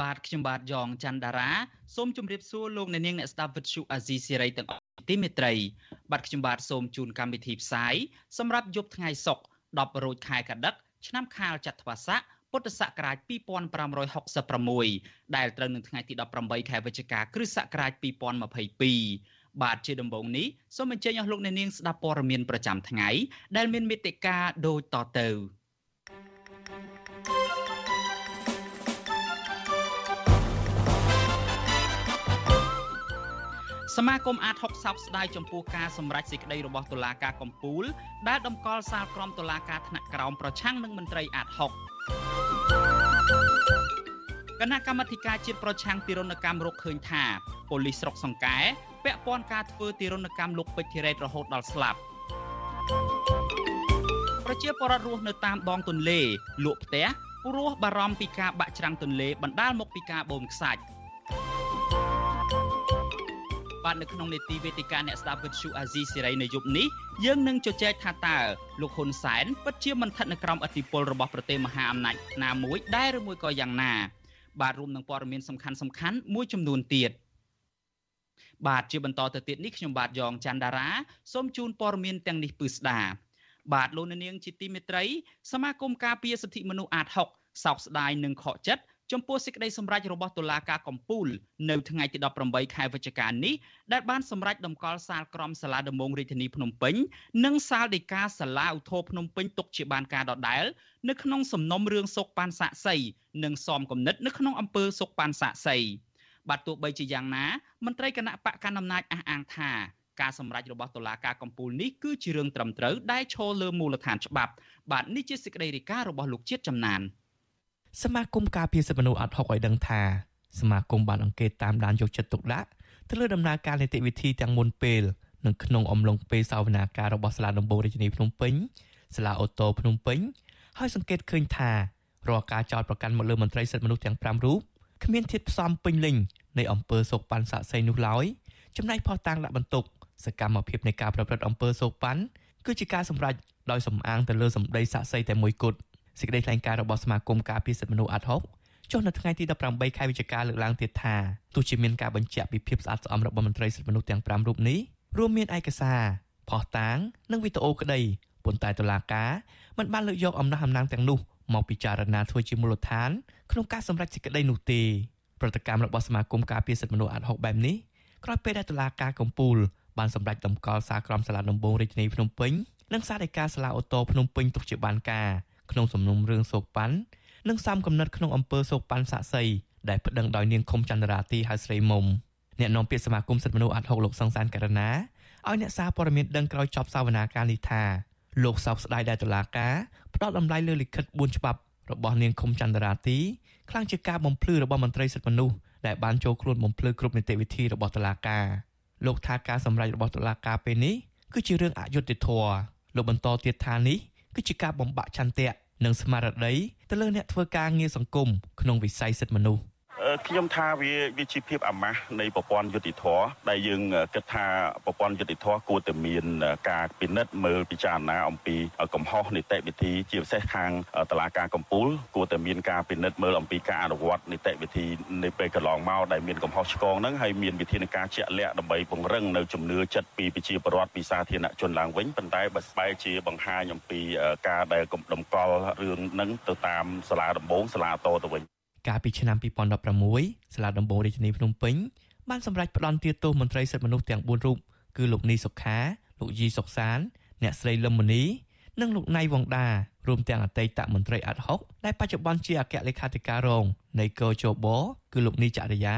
បាទខ្ញុំបាទយ៉ងច័ន្ទដារាសូមជម្រាបសួរលោកអ្នកនាងអ្នកស្ដាប់វិទ្យុអាស៊ីសេរីទាំងអស់ទីមេត្រីបាទខ្ញុំបាទសូមជូនកម្មវិធីផ្សាយសម្រាប់យប់ថ្ងៃសុក្រ10រោចខែកដិកឆ្នាំខាលចត្វាស័កពុទ្ធសករាជ2566ដែលត្រូវនឹងថ្ងៃទី18ខែវិច្ឆិកាគ្រិស្តសករាជ2022បាទជាដំបូងនេះសូមអញ្ជើញអស់លោកអ្នកនាងស្ដាប់ព័ត៌មានប្រចាំថ្ងៃដែលមានមេត្តាដូចតទៅ សមាគមអាត60សោកស្ដាយចំពោះការសម្រេចសេចក្តីរបស់តុលាការកំពូល ដែលដំកល់សាលក្រមតុលាការថ្នាក់ក្រោមប្រឆាំងនឹងមន្ត្រីអាត60គណៈកម្មាធិការជាតិប្រឆាំងទារុណកម្មរកឃើញថាប៉ូលីសស្រុកសង្កែពាក់ព័ន្ធការធ្វើទារុណកម្មលោកពេជ្រធីរ៉េតរហូតដល់ស្លាប់ប្រជាពលរដ្ឋរស់នៅតាមដងទន្លេលក់ផ្ទះព្រោះបារម្ភពីការបាក់ច្រាំងទន្លេបណ្ដាលមកពីការបូមខ្សាច់ បាទនៅក្នុងនេតិវេទិកាអ្នកស្ដាប់វិទ្យុអាស៊ីសេរីនៅយប់នេះយើងនឹងជជែកថាតើលោកហ៊ុនសែនពិតជាមិនស្ថិតនៅក្រោមអធិបុលរបស់ប្រទេសមហាអំណាចណាមួយដែរឬមួយក៏យ៉ាងណា បាទរួមនឹងព័ត៌មានសំខាន់សំខាន់មួយចំនួនទៀតបាទជាបន្តទៅទៀតនេះខ្ញុំបាទយ៉ងច័ន្ទដារាសូមជូនព័ត៌មានទាំងនេះពឺស្ដាបាទលោកនាងជាទីមេត្រីសមាគមការពារសិទ្ធិមនុស្សអាត6សោកស្ដាយនិងខកចិត្ត ចំពោះសេចក្តីសម្រេចរបស់តុលាការកំពូលនៅថ្ងៃទី18ខែវិច្ឆិកានេះដែលបានសម្រេចដំកល់សាលក្រមសាលាដំបងរាជធានីភ្នំពេញនិងសាលដីកាសាលាឧទ្ធរភ្នំពេញទុកជាបានការដដែលនៅក្នុងសំណុំរឿងសុកប៉ាន់សាក់សីនិងសំគំនិតនៅក្នុងអំពើសុកប៉ាន់សាក់សីបាទទោះបីជាយ៉ាងណាមន្ត្រីគណៈបកកណ្ដាលអំណាចអះអាងថាការសម្រេចរបស់តុលាការកំពូលនេះគឺជារឿងត្រឹមត្រូវដែលឈលលើមូលដ្ឋានច្បាប់បាទនេះជាសេចក្តីរាយការណ៍របស់លោកជាតិចំណាន។ សមាគមការពារសិទ្ធិមនុស្សអត់ហុកឲ្យដឹងថាសមាគមបានអង្កេតតាមដានយកចិត្តទុកដាក់ទៅលើដំណើរការនីតិវិធីទាំងមុនពេលនិងក្នុងអំឡុងពេលសវនាការរបស់សាលាដំបងរាជធានីភ្នំពេញសាលាអូតូភ្នំពេញហើយសង្កេតឃើញថារាល់ការចោទប្រកាន់មកលើមន្ត្រីសិទ្ធិមនុស្សទាំង5រូបគ្មានធាតុផ្សំពេញលេញនៃអំពើសោកប៉ាន់សាក់សីនោះឡើយចំណែកផុសតាងដាក់បន្ទុកសកម្មភាពនៃការប្រព្រឹត្តអំពើសោកប៉ាន់គឺជាការសម្រេចដោយសំអាងទៅលើសម្ដីសាក់សីតែមួយគត់ សេចក្តីថ្លែងការណ៍របស់សមាគមការពារសិទ្ធិមនុស្សអាត់ហុកចុះនៅថ្ងៃទី18ខែវិច្ឆិកាលើកឡើងទៀតថាទោះជាមានការបញ្ជាក់ពីភាពស្អាតស្អំរបស់មន្ត្រីសិទ្ធិមនុស្សទាំង5រូបនេះរួមមានឯកសារផុសតាង និងវីដេអូក្តីប៉ុន្តែតុលាការមិនបានលើកយកអំណះអំណាងទាំងនោះមកពិចារណាធ្វើជាមូលដ្ឋានក្នុងការសម្រេចសេចក្តីនោះទេប្រតិកម្មរបស់សមាគមការពារសិទ្ធិមនុស្សអាត់ហុកបែបនេះក្រោយពេលដែលតុលាការកំពូលបានសម្រេចតម្កល់សារក្រមសាលាដំបងរាជធានីភ្នំពេញនិងសារដីកាសាលាអូតូភ្នំពេញទុកជាបានការ ក្នុងសំណុំរឿងសោកប៉ាន់និងសំកំណត់ក្នុងអំពើសោកប៉ាន់សាក់សីដែលប្តឹងដោយនាងខុមចន្ទរាទីហៅស្រីមុំអ្នកនាំពាក្យសមាគមសិទ្ធិមនុស្សអាត់ហុកលោកសង្សានករណាឲ្យអ្នកសារព័ត៌មានដឹងក្រោយចប់សវនាការនេះថាលោកសោកស្ដាយដែលតុលាការផ្ដោតតម្លៃលើលិខិត4ច្បាប់របស់នាងខុមចន្ទរាទីខ្លាំងជាការបំភ្លឺរបស់មន្ត្រីសិទ្ធិមនុស្សដែលបានចូលខ្លួនបំភ្លឺគ្រប់នីតិវិធីរបស់តុលាការលោកថាការសម្រេចរបស់តុលាការពេលនេះគឺជារឿងអយុត្តិធម៌លោកបន្តទៀតថានេះ គឺជាការបំបាក់ឆន្ទៈនិងស្មារតីទៅលើអ្នកធ្វើការងារសង្គមក្នុងវិស័យសិទ្ធិមនុស្ស ខ្ញុំថាវាវាជាភាពអាម៉ាស់នៃប្រព័ន្ធយុតិធធដែលយើងគិតថាប្រព័ន្ធយុតិធធគួរតែមានការពិនិត្យមើលពិចារណាអំពីកំហុសនីតិវិធីជាពិសេសខាងតឡាការកម្ពុជាគួរតែមានការពិនិត្យមើលអំពីការអនុវត្តនីតិវិធីនៃពេលកន្លងមកដែលមានកំហុសឆ្គងហ្នឹងហើយមានវិធានការជាក់លាក់ដើម្បីពង្រឹងនៅជំនឿចិត្តពីប្រជាពលរដ្ឋពីសាធារណជនឡើងវិញប៉ុន្តែបើស្បែកជាបង្ហាញអំពីការដែលកំដំកល់រឿងហ្នឹងទៅតាមសាលាដំបងសាលាតទៅវិញ កាលពីឆ្នាំ2016សាលាដំបងរាជធានីភ្នំពេញបានសម្រេចផ្តន្ទាទោសមន្ត្រីសិទ្ធិមនុស្សទាំង4រូបគឺលោកនីសុខាលោកយីសុកសាន អ្នកស្រីលឹមមនីនិងលោកណៃវងដារួមទាំងអតីតមន្ត្រីអាត់ហុកដែលបច្ចុប្បន្នជាអគ្គលេខាធិការរងនៃកោជបគឺលោកនីចរិយា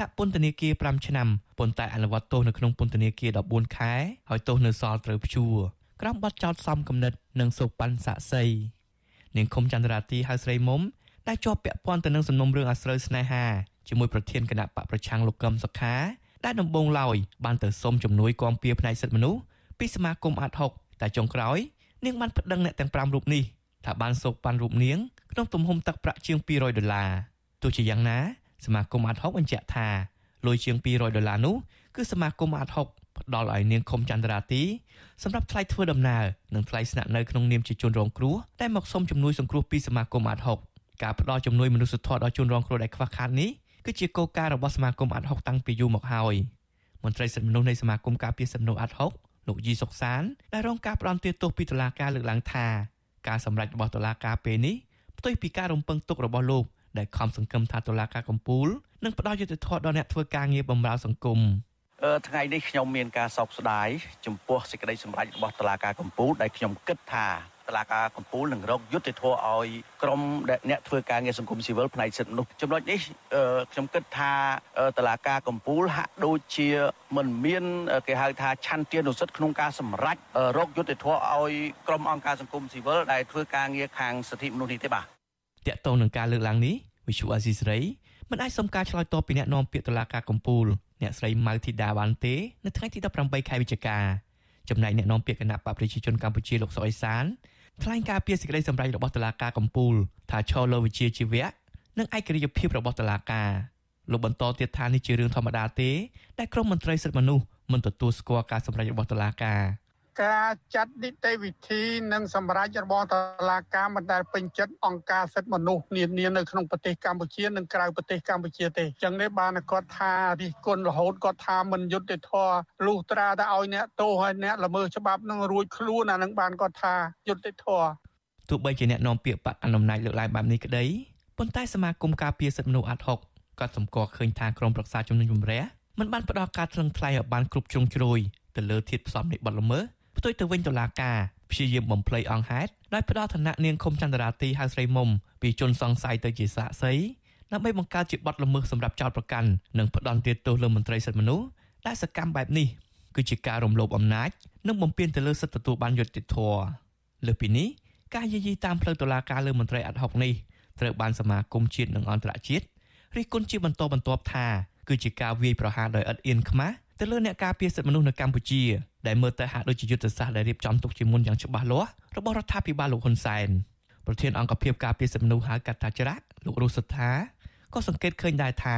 ដាក់ពន្ធនាគារ5ឆ្នាំប៉ុន្តែអនុវត្តទោសនៅក្នុងពន្ធនាគារ14ខែហើយទោសនៅសល់ត្រូវព្យួរក្រោមបទចោទសំគំនិតនិងសោកប៉ាន់សាក់សីនាងខុមចន្ទរាទីហៅស្រីមុំ ដែលជាប់ពាក់ព័ន្ធទៅនឹងសំណុំរឿងអាស្រូវស្នេហាជាមួយប្រធានគណៈបកប្រឆាំងលោកកឹមសុខាដែលដំបងឡើយបានទៅសុំជំនួយគាំពៀផ្នែកសិទ្ធិមនុស្សពីសមាគមអាត់ហុកតែចុងក្រោយនាងបានប្តឹងអ្នកទាំង5រូបនេះថាបានសោកប៉ាន់រូបនាងក្នុងទំហំទឹកប្រាក់ជាង200ដុល្លារទោះជាយ៉ាងណាសមាគមអាត់ហុកបញ្ជាក់ថាលុយជាង200ដុល្លារនោះគឺសមាគមអាត់ហុកផ្ដល់ឲ្យនាងខុមចន្ទរាទីសម្រាប់ថ្លៃធ្វើដំណើរនិងថ្លៃស្នាក់នៅក្នុងនាមជាជនរងគ្រោះដែលមកសុំជំនួយសង្គ្រោះពីសមាគមអាត់ហុក ការផ្ដល់ជំនួយមនុស្សធម៌ដល់ជនរងគ្រោះដែលខ្វះខាតនេះគឺជាគោលការណ៍របស់សមាគមអាត់ហុកតាំងពីយូរមកហើយមន្ត្រីសិទ្ធិមនុស្សនៃសមាគមការពារសិទ្ធិមនុស្សអាត់ហុកលោកយីសុកសានដែលរងការផ្ដន្ទាទោសពីតុលាការលើកឡើងថាការសម្រេចរបស់តុលាការពេលនេះផ្ទុយពីការរំពឹងទុករបស់លោកដែលខំសង្កឹមថាតុលាការកំពូលនឹងផ្ដល់យុត្តិធម៌ដល់អ្នកធ្វើការងារបម្រើសង្គមថ្ងៃនេះខ្ញុំមានការសោកស្ដាយចំពោះសេចក្តីសម្រេចរបស់តុលាការកំពូលដែលខ្ញុំគិតថា តឡាការកម្ពុជានឹងរកយុត្តិធម៌ឲ្យក្រមអ្នកធ្វើការងារសង្គមស៊ីវិលផ្នែកសិទ្ធិមនុស្សចំណុចនេះខ្ញុំគិតថាតឡាការកម្ពុជាហាក់ដូចជាមិនមានគេហៅថាឆន្ទានុសិទ្ធិក្នុងការសម្រេចរកយុត្តិធម៌ឲ្យក្រមអង្គការសង្គមស៊ីវិលដែលធ្វើការងារខាងសិទ្ធិមនុស្សនេះទេបាទតកតងនឹងការលើកឡើងនេះវិសុអាស៊ីសេរីមិនអាចសុំការឆ្លើយតបពីអ្នកនាំពាក្យតុលាការកំពូលអ្នកស្រីម៉ៅធីតាបានទេនៅថ្ងៃទី18ខែវិច្ឆិកាចំណែកអ្នកនាំពាក្យគណៈបកប្រជាជនកម្ពុជាលោកសុកអេសាន ថ្លែងការពីសេចក្តីសម្រេចរបស់តុលាការកំពូលថាឈរលើវិជាជីវៈនិងឯករាជ្យភាពរបស់តុលាការលោកបន្តទៀតថានេះជារឿងធម្មតាទេដែលក្រមមន្ត្រីសិទ្ធិមនុស្សមិនទទួលស្គាល់ការសម្រេចរបស់តុលាការ ការចាត់នីតិវិធីនិងសម្រាប់របស់តុលាការមិនដែលពេញចិត្តអង្គការសិទ្ធិមនុស្សនានានៅក្នុងប្រទេសកម្ពុជានិងក្រៅប្រទេសកម្ពុជាទេអញ្ចឹងនេះបានគាត់ថារិះគន់រហូតគាត់ថាមិនយុត្តិធម៌លុះត្រាតែឲ្យអ្នកទោសហើយអ្នកល្មើសច្បាប់នឹងរួចខ្លួនអានឹងបានគាត់ថាយុត្តិធម៌ទោះបីជាអ្នកនាំពាក្យបកអនុមណៃលើកឡើងបែបនេះក្តីប៉ុន្តែសមាគមការពារសិទ្ធិមនុស្សអាត់ហុកក៏សម្គាល់ឃើញថាក្រមប្រឹក្សាជំនាញជំរះមិនបានផ្ដល់ការថ្លឹងថ្លែងឲ្យបានគ្រប់ជ្រុងជ្រោយទៅលើធាតុផ្សំនៃបទល្មើស ផ្ទុយទៅវិញតុលាការព្យាយាមបំភ្លៃអង្គហេតុដោយផ្ដល់ឋានៈនាងខុមចន្ទរាទីហៅស្រីមុំពីជនសង្ស័យទៅជាសាក្សីដើម្បីបង្កើតជាបទល្មើសសម្រាប់ចោតប្រកាន់និងផ្ដន់ទាទោសលើមន្ត្រីសិទ្ធិមនុស្សដែលសកម្មបែបនេះគឺជាការរំលោភអំណាចនិងបំពានទៅលើសិទ្ធិទទួលបានយុត្តិធម៌លើពីនេះការយាយីតាមផ្លូវតុលាការលើមន្ត្រីអាត់ហុកនេះត្រូវបានសមាគមជាតិនិងអន្តរជាតិរិះគន់ជាបន្តបន្ទាប់ថាគឺជាការវាយប្រហារដោយឥតអៀនខ្មាស់ ទៅលើអ្នកការពារសិទ្ធិមនុស្សនៅកម្ពុជាដែលមើលទៅហាក់ដូចជាយុទ្ធសាស្ត្រដែលរៀបចំទុកជាមុនយ៉ាងច្បាស់លាស់របស់រដ្ឋាភិបាលលោកហ៊ុនសែនប្រធានអង្គភិបការពារសិទ្ធិមនុស្សហៅកាត់ថាច្រាក់លោករស់សុថាក៏សង្កេតឃើញដែរថា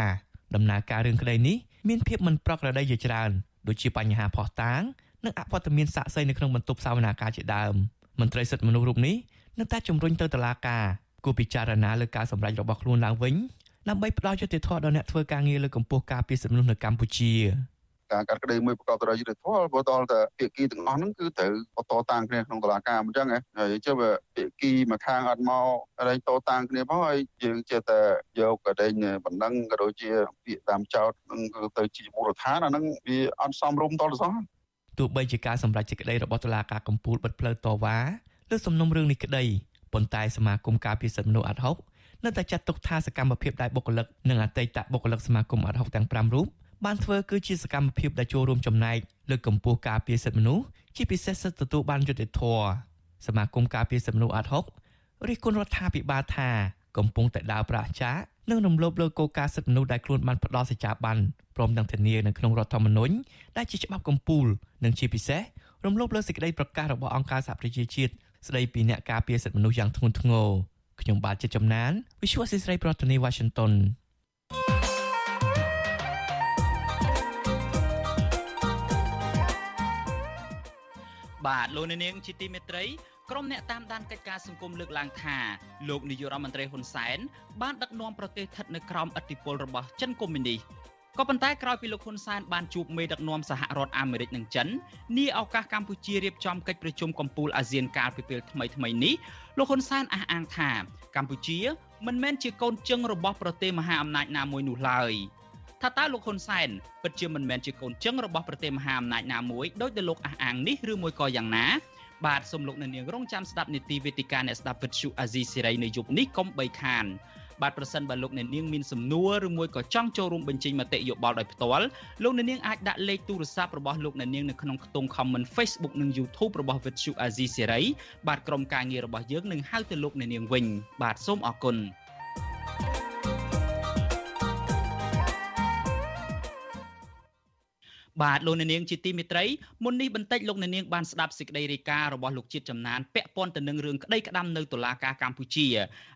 ដំណើរការរឿងក្តីនេះមានភាពមិនប្រក្រតីជាច្រើនដូចជាបញ្ហាផោះតាងនិងអវត្តមានសាក់សីនៅក្នុងបន្ទប់សវនាការជាដើមមន្ត្រីសិទ្ធិមនុស្សរូបនេះនៅតែជំរុញទៅតុលាការគួរពិចារណាលើការសម្រេចរបស់ខ្លួនឡើងវិញដើម្បីផ្ដល់យុត្តិធម៌ដល់អ្នកធ្វើការងារលើកម្ពុជាការពារសិទ្ធិមនុស្សនៅកម្ពុជា ការកាត់ក្តីមួយប្រកបដោយយុត្តិធម៌បើតតែភាគីទាំងអស់ហ្នឹងគឺត្រូវបន្តតាំងគ្នាក្នុងតុលាការអញ្ចឹងហើយចុះបើភាគីមួយខាងអត់មករែងតតាំងគ្នាផងហើយយើងចេះតែយកកដេញបណ្ដឹងក៏ដូចជាពាក្យតាមចោតនឹងទៅជាមូលដ្ឋានអាហ្នឹងវាអត់សមរម្យតលសោះទោះបីជាការសម្រេចសេចក្តីរបស់តុលាការកំពូលបិទផ្លូវតវ៉ាលើសំណុំរឿងនេះក្តីប៉ុន្តែសមាគមការពារសិទ្ធិមនុស្សអាត់ហុកនៅតែចាត់ទុកថាសកម្មភាពដែលបុគ្គលិកនិងអតីតបុគ្គលិកសមាគមអាត់ហុកទាំង5រូប បានធ្វើគឺជាសកម្មភាពដែលចូលរួមចំណែកលើកកម្ពស់ការពារសិទ្ធិមនុស្សជាពិសេសសិទ្ធិទទួលបានយុត្តិធម៌សមាគមការពារសិទ្ធិមនុស្សអាត់ហុករិះគន់រដ្ឋាភិបាលថាកំពុងតែដើរប្រាស់ចាកនិងរំលោភលើគោលការណ៍សិទ្ធិមនុស្សដែលខ្លួនបានផ្ដល់សេចក្ដីបានព្រមទាំងធានានៅក្នុងរដ្ឋធម្មនុញ្ញដែលជាច្បាប់កម្ពុជានិងជាពិសេសរំលោភលើសេចក្តីប្រកាសរបស់អង្គការសហប្រជាជាតិស្ដីពីអ្នកការពារសិទ្ធិមនុស្សយ៉ាងធ្ងន់ធ្ងរខ្ញុំបាទជាចំណាន Visual Assisray ប្រធានាទី Washington បាទលោកនាងជាទីមេត្រីក្រុមអ្នកតាមដានកិច្ចការសង្គមលើកឡើងថាលោកនាយករដ្ឋមន្ត្រីហ៊ុនសែនបានដឹកនាំប្រទេសស្ថិតនៅក្រោមឥទ្ធិពលរបស់ចិនកុម្មុយនីសក៏ប៉ុន្តែក្រោយពីលោកហ៊ុនសែនបានជួបមេដឹកនាំសហរដ្ឋអាមេរិកនិងចិននាឱកាសកម្ពុជារៀបចំកិច្ចប្រជុំកំពូលអាស៊ានកាលពីពេលថ្មីថ្មីនេះលោកហ៊ុនសែនអះអាងថាកម្ពុជាមិនមែនជាកូនជឹងរបស់ប្រទេសមហាអំណាចណាមួយនោះឡើយ។ ថាតើលោកហ៊ុនសែនពិតជាមិនមែនជាកូនចឹងរបស់ប្រទេសមហាអំណាចណាមួយដោយដែលលោកអះអាងនេះឬមួយក៏យ៉ាងណាបាទសូមលោកអ្នកនាងរងចាំស្ដាប់នីតិវេទិកាអ្នកស្ដាប់វិទ្យុអាស៊ីសេរីនៅយប់នេះកុំបីខានបាទប្រសិនបើលោកអ្នកនាងមានសំណួរឬមួយក៏ចង់ចូលរួមបញ្ចេញមតិយោបល់ដោយផ្ទាល់លោកអ្នកនាងអាចដាក់លេខទូរស័ព្ទរបស់លោកអ្នកនាងនៅក្នុងខ្ទង់ comment Facebook និង YouTube របស់ Vuthu Azizi Serai បាទក្រុមការងាររបស់យើងនឹងហៅទៅលោកអ្នកនាងវិញបាទសូមអរគុណ បាទលោកអ្នកនាងជាទីមេត្រីមុននេះបន្តិចលោកអ្នកនាងបានស្ដាប់សេចក្តីរាយការណ៍របស់លោកជាតិចំណានពាក់ព័ន្ធទៅនឹងរឿងក្តីក្តាំនៅតុលាការកម្ពុជា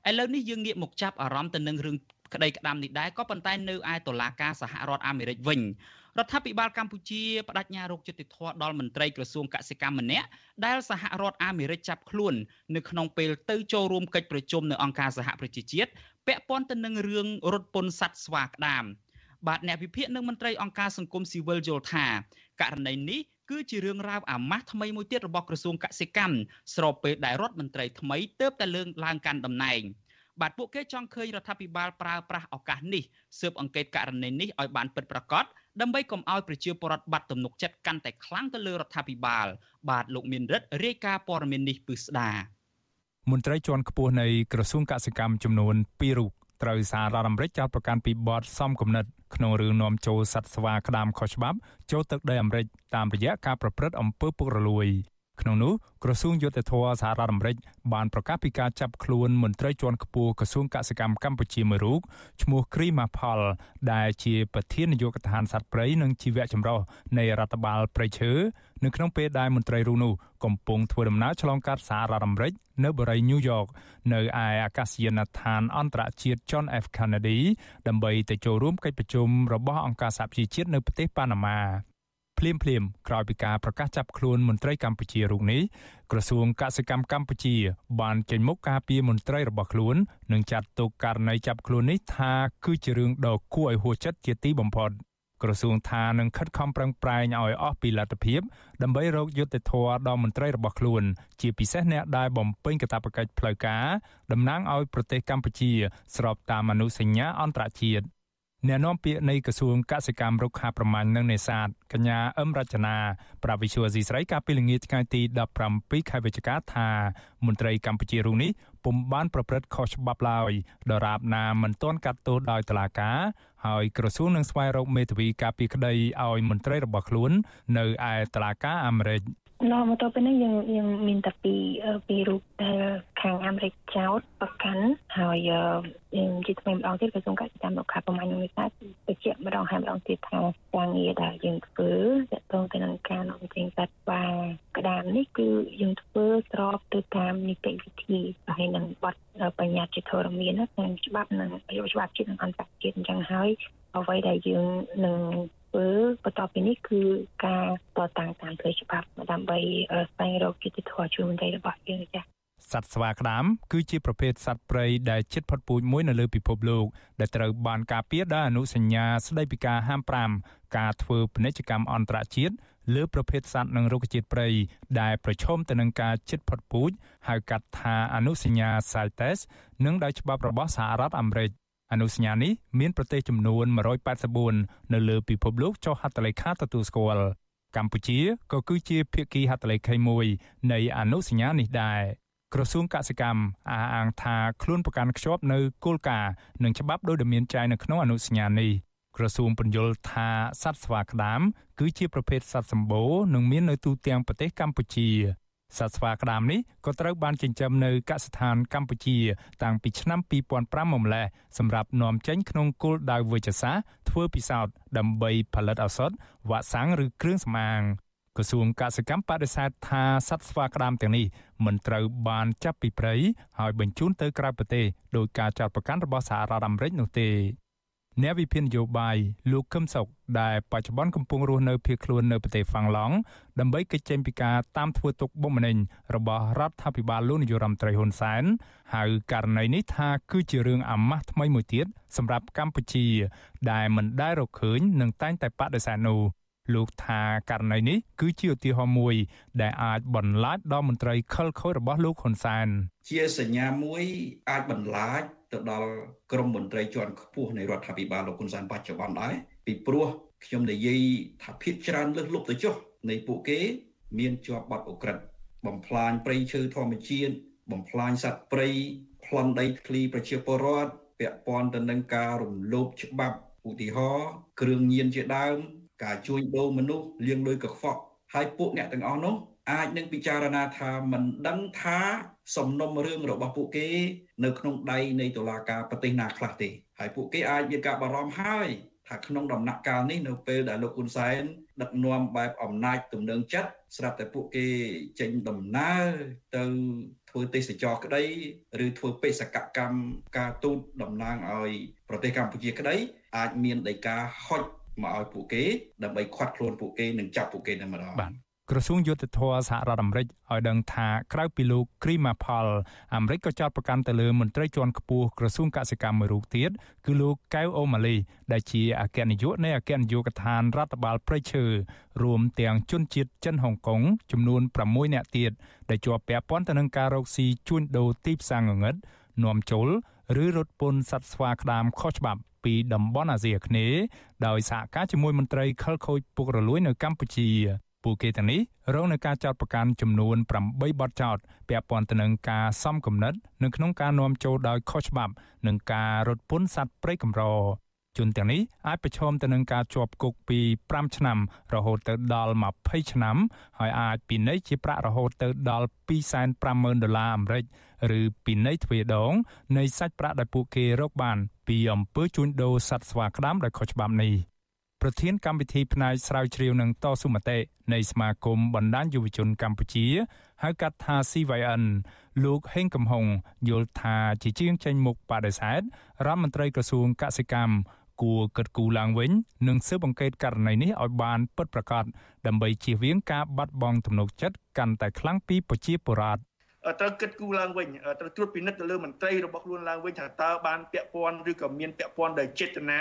ឥឡូវនេះយើងងាកមកចាប់អារម្មណ៍ទៅនឹងរឿងក្តីក្តាំនេះដែរក៏ប៉ុន្តែនៅឯតុលាការសហរដ្ឋអាមេរិកវិញរដ្ឋាភិបាលកម្ពុជាបដិញ្ញារោគយុតិធធដល់មន្ត្រីក្រសួងកសិកម្មម្នាក់ដែលសហរដ្ឋអាមេរិកចាប់ខ្លួននៅក្នុងពេលទៅចូលរួមកិច្ចប្រជុំនៅអង្គការសហប្រជាជាតិពាក់ព័ន្ធទៅនឹងរឿងរត់ពន្ធសត្វស្វាក្តាម បាទអ្នកវិភាគនិងមន្ត្រីអង្គការសង្គមស៊ីវិលយល់ថាករណីនេះគឺជារឿងរ៉ាវអាម៉ាស់ថ្មីមួយទៀតរបស់ក្រសួងកសិកម្មស្របពេលដែលរដ្ឋមន្ត្រីថ្មីទៅតែលើកឡើងកាន់តំណែងបាទពួកគេចង់ឃើញរដ្ឋាភិបាលប្រើប្រាស់ឱកាសនេះស៊ើបអង្កេតករណីនេះឲ្យបានពិតប្រាកដដើម្បីកុំឲ្យប្រជាពលរដ្ឋបាត់ទំនុកចិត្តកាន់តែខ្លាំងទៅលើរដ្ឋាភិបាល បាទលោកមានរិទ្ធរាយការណ៍ព័ត៌មាននេះពិស្ដាមន្ត្រីជាន់ខ្ពស់នៃក្រសួងកសិកម្មចំនួន2រូប ត្រូវសាររដ្ឋអាមេរិកចោទប្រកាន់ពីបទសំគំនិតក្នុងរឿងនាំចូលសត្វស្វាក្តាមខុសច្បាប់ចូលទឹកដីអាមេរិកតាមរយៈការប្រព្រឹត្តអំពើពុករលួយ ក្នុងនោះក្រសួងយុទ្ធភ័ពសហរដ្ឋអាមេរិកបានប្រកាសពីការចាប់ខ្លួនមន្ត្រីជាន់ខ្ពស់ក្រសួងកសិកម្មកម្ពុជាមួយរូបឈ្មោះគ្រីម៉ាផល ដែលជាប្រធាននាយកដ្ឋានសត្វព្រៃនិងជីវៈចម្រុះនៃរដ្ឋបាលព្រៃឈើនៅក្នុងពេលដែលមន្ត្រីរូបនោះកំពុងធ្វើដំណើរឆ្លងកាត់សហរដ្ឋអាមេរិកនៅបរិយាញូវយ៉កនៅឯអាកាសយានដ្ឋានអន្តរជាតិ John F Kennedy ដើម្បីទៅចូលរួមកិច្ចប្រជុំរបស់អង្គការសហប្រជាជាតិនៅប្រទេសប៉ាណាម៉ា ភ្លាមភ្លាមក្រោយពីការប្រកាសចាប់ខ្លួនមន្ត្រីកម្ពុជារូបនេះក្រសួងកសិកម្មកម្ពុជា បានចេញមុខការពីមន្ត្រីរបស់ខ្លួននិងចាត់ទុកករណីចាប់ខ្លួននេះថាគឺជារឿងដ៏គួរឲ្យហួសចិត្តជាទីបំផុតក្រសួងថានឹងខិតខំប្រឹងប្រែងឲ្យអស់ពីលទ្ធភាពដើម្បីរកយុត្តិធម៌ដល់មន្ត្រីរបស់ខ្លួន ជាពិសេសអ្នកដែលបំពេញកាតព្វកិច្ចផ្លូវការតំណាងឲ្យប្រទេសកម្ពុជា ស្របតាមអនុសញ្ញាអន្តរជាតិ អ្នកនាំពាក្យនៃក្រសួងកសិកម្មរុក្ខាប្រមាញ់និងនេសាទកញ្ញាអឹមរចនាប្រាប់វិសុវអសីស្រីកាលពីល្ងាចថ្ងៃទី17ខែវិច្ឆិកាថាមន្ត្រីកម្ពុជារូបនេះពុំបានប្រព្រឹត្តខុសច្បាប់ឡើយដរាបណាមិនទាន់កាត់ទោសដោយតុលាការហើយក្រសួងនឹងស្វែងរកមេធាវីការពីក្តីឲ្យមន្ត្រីរបស់ខ្លួន នៅឯតុលាការអាមេរិក ឡមកទៅពេលនេះយើងយើងមានតែពីពីរូបដែលខាងអាមេរិកចោតប្រកាន់ហើយយើងជាថ្មីម្ដងទៀតក្រសួងកសិកម្មលោកខាប្រមាណនឹងថាបញ្ជាក់ម្ដងហើយម្ដងទៀតថាការងារដែលយើងធ្វើទាក់ទងទៅនឹងការនាំចេញសត្វស្វាក្តាមនេះគឺយើងធ្វើស្របទៅតាមនីតិវិធីហើយនឹងបទបញ្ញត្តិជាធរមាននិងច្បាប់និងច្បាប់ជាតិនិងអន្តរជាតិអញ្ចឹងហើយអ្វីដែលយើងនឹង ធ្វើបន្ទាប់ពីនេះគឺការតតាំងតាមផ្លូវច្បាប់ដើម្បីស្វែងរកយុត្តិធម៌ជួយមន្ត្រីរបស់យើងចា៎សត្វស្វាក្តាមគឺជាប្រភេទសត្វព្រៃដែលជិតផុតពូជមួយនៅលើពិភពលោកដែលត្រូវបានការពារដោយអនុសញ្ញាស្តីពីការហាម5ការធ្វើពាណិជ្ជកម្មអន្តរជាតិលើប្រភេទសត្វនិងរុក្ខជាតិព្រៃដែលប្រឈមទៅនឹងការជិតផុតពូជហៅកាត់ថាអនុសញ្ញា CITES និងដោយច្បាប់របស់សហរដ្ឋអាមេរិក អនុសញ្ញានេះមានប្រទេសចំនួន184នៅលើពិភពលោកចុះហត្ថលេខាទទួលស្គាល់កម្ពុជាក៏គឺជាភាគីហត្ថលេខីមួយនៃអនុសញ្ញានេះដែរក្រសួងកសិកម្មអះអាងថាខ្លួនប្រកាន់ខ្ជាប់នៅគោលការណ៍និងច្បាប់ដោយដែលមានចែងនៅក្នុងអនុសញ្ញានេះក្រសួងពន្យល់ថាសត្វស្វាក្តាមគឺជាប្រភេទសត្វសម្បូរនិងមាននៅទូទាំងប្រទេសកម្ពុជា សត្វស្វាក្តាមនេះក៏ត្រូវបានចិញ្ចឹមនៅកសិដ្ឋានកម្ពុជា តាំងពីឆ្នាំ2005មកម្លេះសម្រាប់នាំចេញក្នុងគោលដៅវិជ្ជសាស្ត្រធ្វើពិសោធន៍ដើម្បីផលិតឱសថវ៉ាក់សាំងឬគ្រឿងសម្អាងក្រសួងកសិកម្មបដិសេធថាសត្វស្វាក្តាមទាំងនេះមិនត្រូវបានចាប់ពីព្រៃហើយបញ្ជូនទៅក្រៅប្រទេសដោយការចាត់ប្រកាន់របស់សហរដ្ឋអាមេរិកនោះទេ អ្នកវិភាគនយោបាយលោកកឹមសុខដែលបច្ចុប្បន្នកំពុងរស់នៅភៀសខ្លួននៅប្រទេសហ្វាំងឡង់ដើម្បីកិច្ចចេញពីការតាមធ្វើទុកបុកម្នេញរបស់រដ្ឋាភិបាលលោកនាយរដ្ឋមន្ត្រីហ៊ុនសែនហៅករណីនេះថាគឺជារឿងអាម៉ាស់ថ្មីមួយទៀតសម្រាប់កម្ពុជា ដែលមិនដែលរកឃើញនិងតែងតែបដិសេធនោះ លោកថាករណីនេះគឺជាឧទាហរណ៍មួយ ដែលអាចបន្លាចដល់មន្ត្រីខិលខូចរបស់លោកហ៊ុនសែនជាសញ្ញាមួយអាចបន្លាចទៅដល់ក្រមមន្ត្រីជាន់ខ្ពស់នៃរដ្ឋាភិបាលលោកហ៊ុនសែនបច្ចុប្បន្នដែរពីព្រោះខ្ញុំនិយាយថាភាគច្រើនលើសលប់ទៅចុះនៃពួកគេ មានជាប់បទអក្រិតបំផ្លាញព្រៃឈើធម្មជាតិបំផ្លាញសត្វព្រៃប្លន់ដីធ្លីប្រជាពលរដ្ឋពាក់ព័ន្ធទៅនឹងការរំលោភច្បាប់ឧទាហរណ៍គ្រឿងញៀនជាដើម ការជួញដូរមនុស្សលាងលុយកខ្វក់ហើយពួកអ្នកទាំងអស់នោះអាចនឹងពិចារណាថាមិនដឹងថាសំណុំរឿងរបស់ពួកគេ នៅក្នុងដៃនៃតុលាការប្រទេសណាខ្លះទេហើយពួកគេអាចមានការបារម្ភហើយថាក្នុងដំណាក់កាលនេះនៅពេលដែលលោកហ៊ុនសែនដឹកនាំបែបអំណាចទំនឹងចិត្តស្រាប់តែពួកគេចេញដំណើរទៅធ្វើទេសចរក្តីឬធ្វើបេសកកម្មការទូតតំណាងឲ្យប្រទេសកម្ពុជាក្តីអាចមានដីកាហុច មកឲ្យពួកគេដើម្បីខាត់ខ្លួនពួកគេនិងចាប់ពួកគេតែម្ដងបាទក្រសួងយុទ្ធភ័ពសហរដ្ឋអាមេរិកឲ្យដឹងថាក្រៅពីលោក Krima Paul អាមេរិកក៏ចោទប្រកាន់ទៅលើមន្ត្រីជាន់ខ្ពស់ក្រសួងកសិកម្មមួយរូបទៀតគឺលោកកៅអូម៉ាលីដែលជាអគ្គនាយកនៃអគ្គនាយកដ្ឋានរដ្ឋបាលព្រៃឈើរួមទាំងជនជាតិចិនហុងកុងចំនួន6នាក់ទៀតដែលជាប់ពាក់ព័ន្ធទៅនឹងការរកស៊ីជួញដូរទីផ្សារងងឹតនាំចូល ឬរត់ពន្ធសត្វស្វាក្តាមខុសច្បាប់ពីតំបន់អាស៊ីអាគ្នេយ៍ដោយសហការជាមួយមន្ត្រីខិលខូចពុករលួយនៅកម្ពុជាពួកគេទាំងនេះរងនឹងការចោទប្រកាន់ចំនួន8បទចោទពាក់ព័ន្ធទៅនឹងការសំគំនិតនៅក្នុងការនាំចូលដោយខុសច្បាប់និងការរត់ពន្ធសត្វព្រៃកម្រ ជនទាំងនេះអាចប្រឈមទៅនឹងការជាប់គុកពី5ឆ្នាំរហូតទៅដល់20ឆ្នាំហើយអាចពិន័យជាប្រាក់រហូតទៅដល់250,000ដុល្លារអាមេរិកឬពិន័យទ្វេដងនៃសាច់ប្រាក់ដែលពួកគេរកបានពីអំពើជួញដូរសត្វស្វាក្តាមដោយខុសច្បាប់នេះប្រធានកម្មវិធីផ្នែកស្រាវជ្រាវនឹងតស៊ូមតិនៃសមាគមបណ្ដាញយុវជនកម្ពុជាហៅកាត់ថា CYN លោកហេងកំហុងយល់ថាជាជាងចេញមុខបដិសេធរដ្ឋមន្ត្រីក្រសួងកសិកម្ម គួរកិត្តគូឡើងវិញនិងស៊ើបអង្កេតករណីនេះឲ្យបានពិតប្រាកដដើម្បីជៀសវាងការបាត់បង់ទំនុកចិត្តកាន់តែខ្លាំងពីប្រជាពលរដ្ឋត្រូវគិតគូរឡើងវិញត្រូវត្រួតពិនិត្យទៅលើមន្ត្រីរបស់ខ្លួនឡើងវិញថាតើបានពាក់ព័ន្ធឬក៏មានពាក់ព័ន្ធដោយចេតនា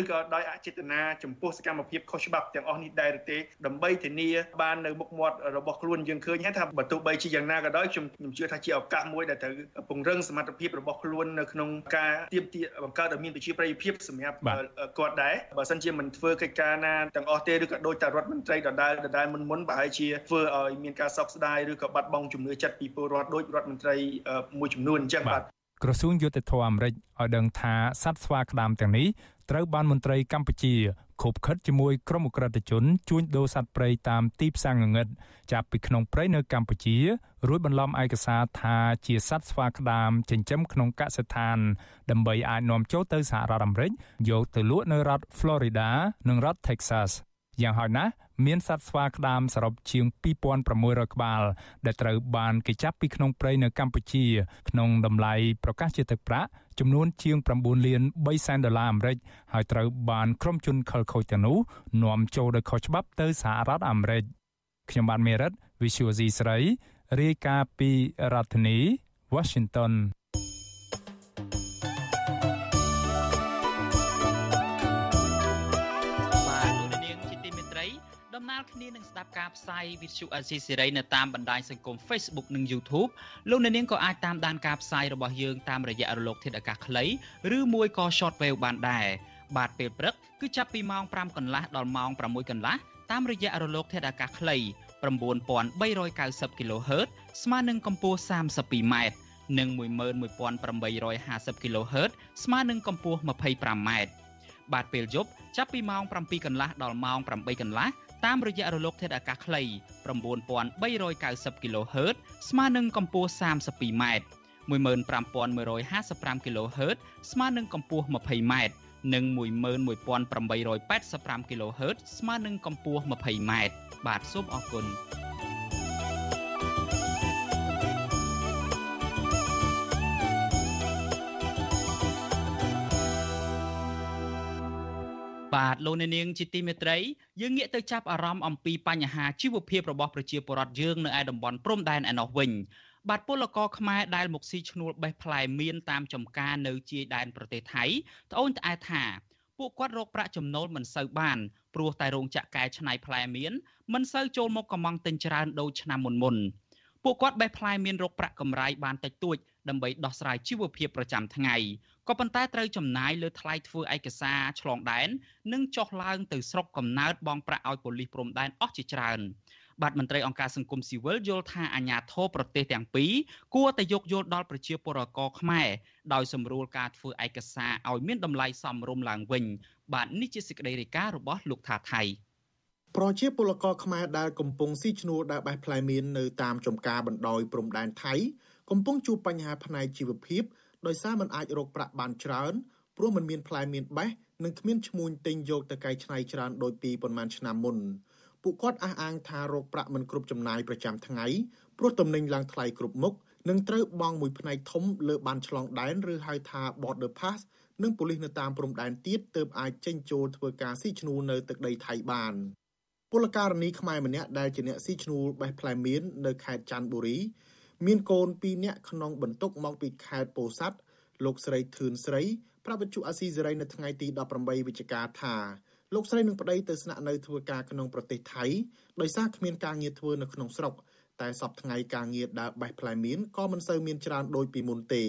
ឬក៏ដោយអចេតនាចំពោះសកម្មភាពខុសច្បាប់ទាំងអស់នេះដែរទេដើម្បីធានាបាននៅមុខមាត់របស់ខ្លួនយើងឃើញថាបើទោះបីជាយ៉ាងណាក៏ដោយខ្ញុំខ្ញុំជឿថាជាឱកាសមួយដែលត្រូវពង្រឹងសមត្ថភាពរបស់ខ្លួននៅក្នុងការទៀមទាបង្កើតឲ្យមានប្រជាប្រិយភាពសម្រាប់គាត់ដែរបើសិនជាមិនធ្វើកិច្ចការណាទាំងអស់ទេឬក៏ដោយតែរដ្ឋមន្ត្រីដដែលដដែលមុនមុនប្រហែលជាធ្វើឲ្យមានការសោកស្ដាយឬក៏បាត់បង់ជំនឿចិត្តពីពលរដ្ឋដោយរដ្ឋមន្ត្រីមួយចំនួនអញ្ចឹងបាទក្រសួងយុតិធធម៌អាមេរិកឲ្យដឹងថាសត្វស្វាក្តាមទាំងនេះ ត្រូវបានមន្ត្រីកម្ពុជាខົບខិតជាមួយក្រុមអក្រិតជនជួញដូរសត្វព្រៃតាមទីផ្សារងងឹតចាប់ពីក្នុងព្រៃនៅកម្ពុជារួចបន្លំឯកសារថាជាសត្វស្វាក្តាមចិញ្ចឹមក្នុងកសិដ្ឋាន ដើម្បីអាចនាំចូលទៅសហរដ្ឋអាមេរិកយកទៅលក់នៅរដ្ឋ Florida និងរដ្ឋ Texas យ៉ាងហោចណាស់មានសត្វស្វាក្តាមសរុបជាង2600ក្បាល ដែលត្រូវបានគេចាប់ពីក្នុងព្រៃនៅកម្ពុជា ក្នុងតម្លៃប្រកាសជាទឹកប្រាក់ចំនួនជាង9លាន3សែនដុល្លារអាមេរិកហើយត្រូវបានក្រុមជនខិលខូចទាំងនោះនាំចូលដោយខុសច្បាប់ទៅសហរដ្ឋអាមេរិកខ្ញុំបានមេរិត Visual C ស្រីរាយការណ៍ពីរដ្ឋធានី Washington ដំណើរគ្នានឹងស្ដាប់ការផ្សាយវិទ្យុអាស៊ីសេរីនៅតាមបណ្ដាញសង្គម Facebook និង YouTube លោកអ្នកនាងក៏អាចតាមដានការផ្សាយរបស់យើងតាមរយៈរលក ធាតុអាកាសខ្លីឬមួយក៏ Shortwave បានដែរបាទពេលព្រឹកគឺចាប់ពីម៉ោង5កន្លះដល់ម៉ោង6កន្លះតាមរយៈរលក ធាតុអាកាសខ្លី9390 kHz ស្មើនឹងកម្ពស់ 32m និង11850 kHz ស្មើនឹងកម្ពស់ 25m បាទពេលយប់ចាប់ពីម៉ោង7កន្លះដល់ម៉ោង8កន្លះ តាមរយៈរលកធាតុអាកាសខ្លី9390 kHz ស្មើនឹងកម្ពស់ 32m 15155 kHz ស្មើនឹងកម្ពស់ 20m និង11885 kHz ស្មើនឹងកម្ពស់ 20m បាទសូមអរគុណ បាទលោកអ្នកនាងជាទីមេត្រីយើងងាកទៅចាប់អារម្មណ៍អំពីបញ្ហាជីវភាពរបស់ប្រជាពលរដ្ឋយើងនៅឯតំបន់ព្រំដែនឯណោះវិញបាទពលករខ្មែរដែលមកស៊ីឈ្នួលបេះផ្លែមៀនតាមចំការនៅជាយដែនប្រទេសថៃត្អូញត្អែថាពួកគាត់រកប្រាក់ចំណូលមិនសូវបានព្រោះតែរោងចក្រកែច្នៃផ្លែមៀនមិនសូវចូលមកកំងទិញច្រើនដូចឆ្នាំមុនមុនពួកគាត់បេះផ្លែមៀនរកប្រាក់កម្រៃបានតិចតួចដើម្បីដោះស្រាយជីវភាពប្រចាំថ្ងៃ ក៏ប៉ុន្តែត្រូវចំណាយលើថ្លៃធ្វើឯកសារឆ្លងដែននិងចុះឡើងទៅស្រុកកំណើតបងប្រាក់ឲ្យប៉ូលីសព្រំដែនអស់ជាច្រើនបាទមន្ត្រីអង្គការសង្គមស៊ីវិលយល់ថាអាញាធរប្រទេសទាំងពីរគួរតែយកយល់ដល់ប្រជាពលរដ្ឋខ្មែរដោយសម្រួលការធ្វើឯកសារឲ្យមានតម្លៃសមរម្យឡើងវិញបាទនេះជាសេចក្តីរាយការណ៍របស់លោកថាថៃប្រជាពលករខ្មែរដែលកំពុងស៊ីឈ្នួលដើរបេះផ្លែមៀននៅតាមចំការបណ្ដោយព្រំដែនថៃ កំពុងជួបបញ្ហាផ្នែកជីវភាព ដោយសារមិនអាចរកប្រាក់បានច្រើនព្រោះมันមានផ្លែមានបេះនិងគ្មានឈ្មួញទិញយកទៅកែច្នៃច្រើនដូចពីប៉ុន្មានឆ្នាំមុនពួកគាត់អះអាងថារោគប្រាក់មិនគ្រប់ចំណាយប្រចាំថ្ងៃព្រោះទំនិញឡើងថ្លៃគ្រប់មុខនិងត្រូវបង់មួយផ្នែកធំលើបានឆ្លងដែនឬហៅថា border pass និងប៉ូលីសនៅតាមព្រំដែនទៀតទើបអាចចេញចូលធ្វើការស៊ីឈ្នួលនៅទឹកដីថៃបានពលករនីខ្មែរម្នាក់ដែលជាអ្នកស៊ីឈ្នួលបេះផ្លែមៀននៅខេត្តច័ន្ទបុរី មានកូន2នាក់ក្នុងបន្ទុកមកពីខេត្តពោធិ៍សាត់លោកស្រីធឿនស្រីប្រាប់វិទ្យុអាស៊ីសេរីនៅថ្ងៃទី18វិច្ឆិកាថាលោកស្រីនឹងប្តីទៅស្នាក់នៅធ្វើការក្នុងប្រទេសថៃដោយសារគ្មានការងារធ្វើនៅក្នុងស្រុកតែសប្តាហ៍ថ្ងៃការងារដើរបេះផ្លែមៀនក៏មិនសូវមានច្រើនដូចពីមុនទេ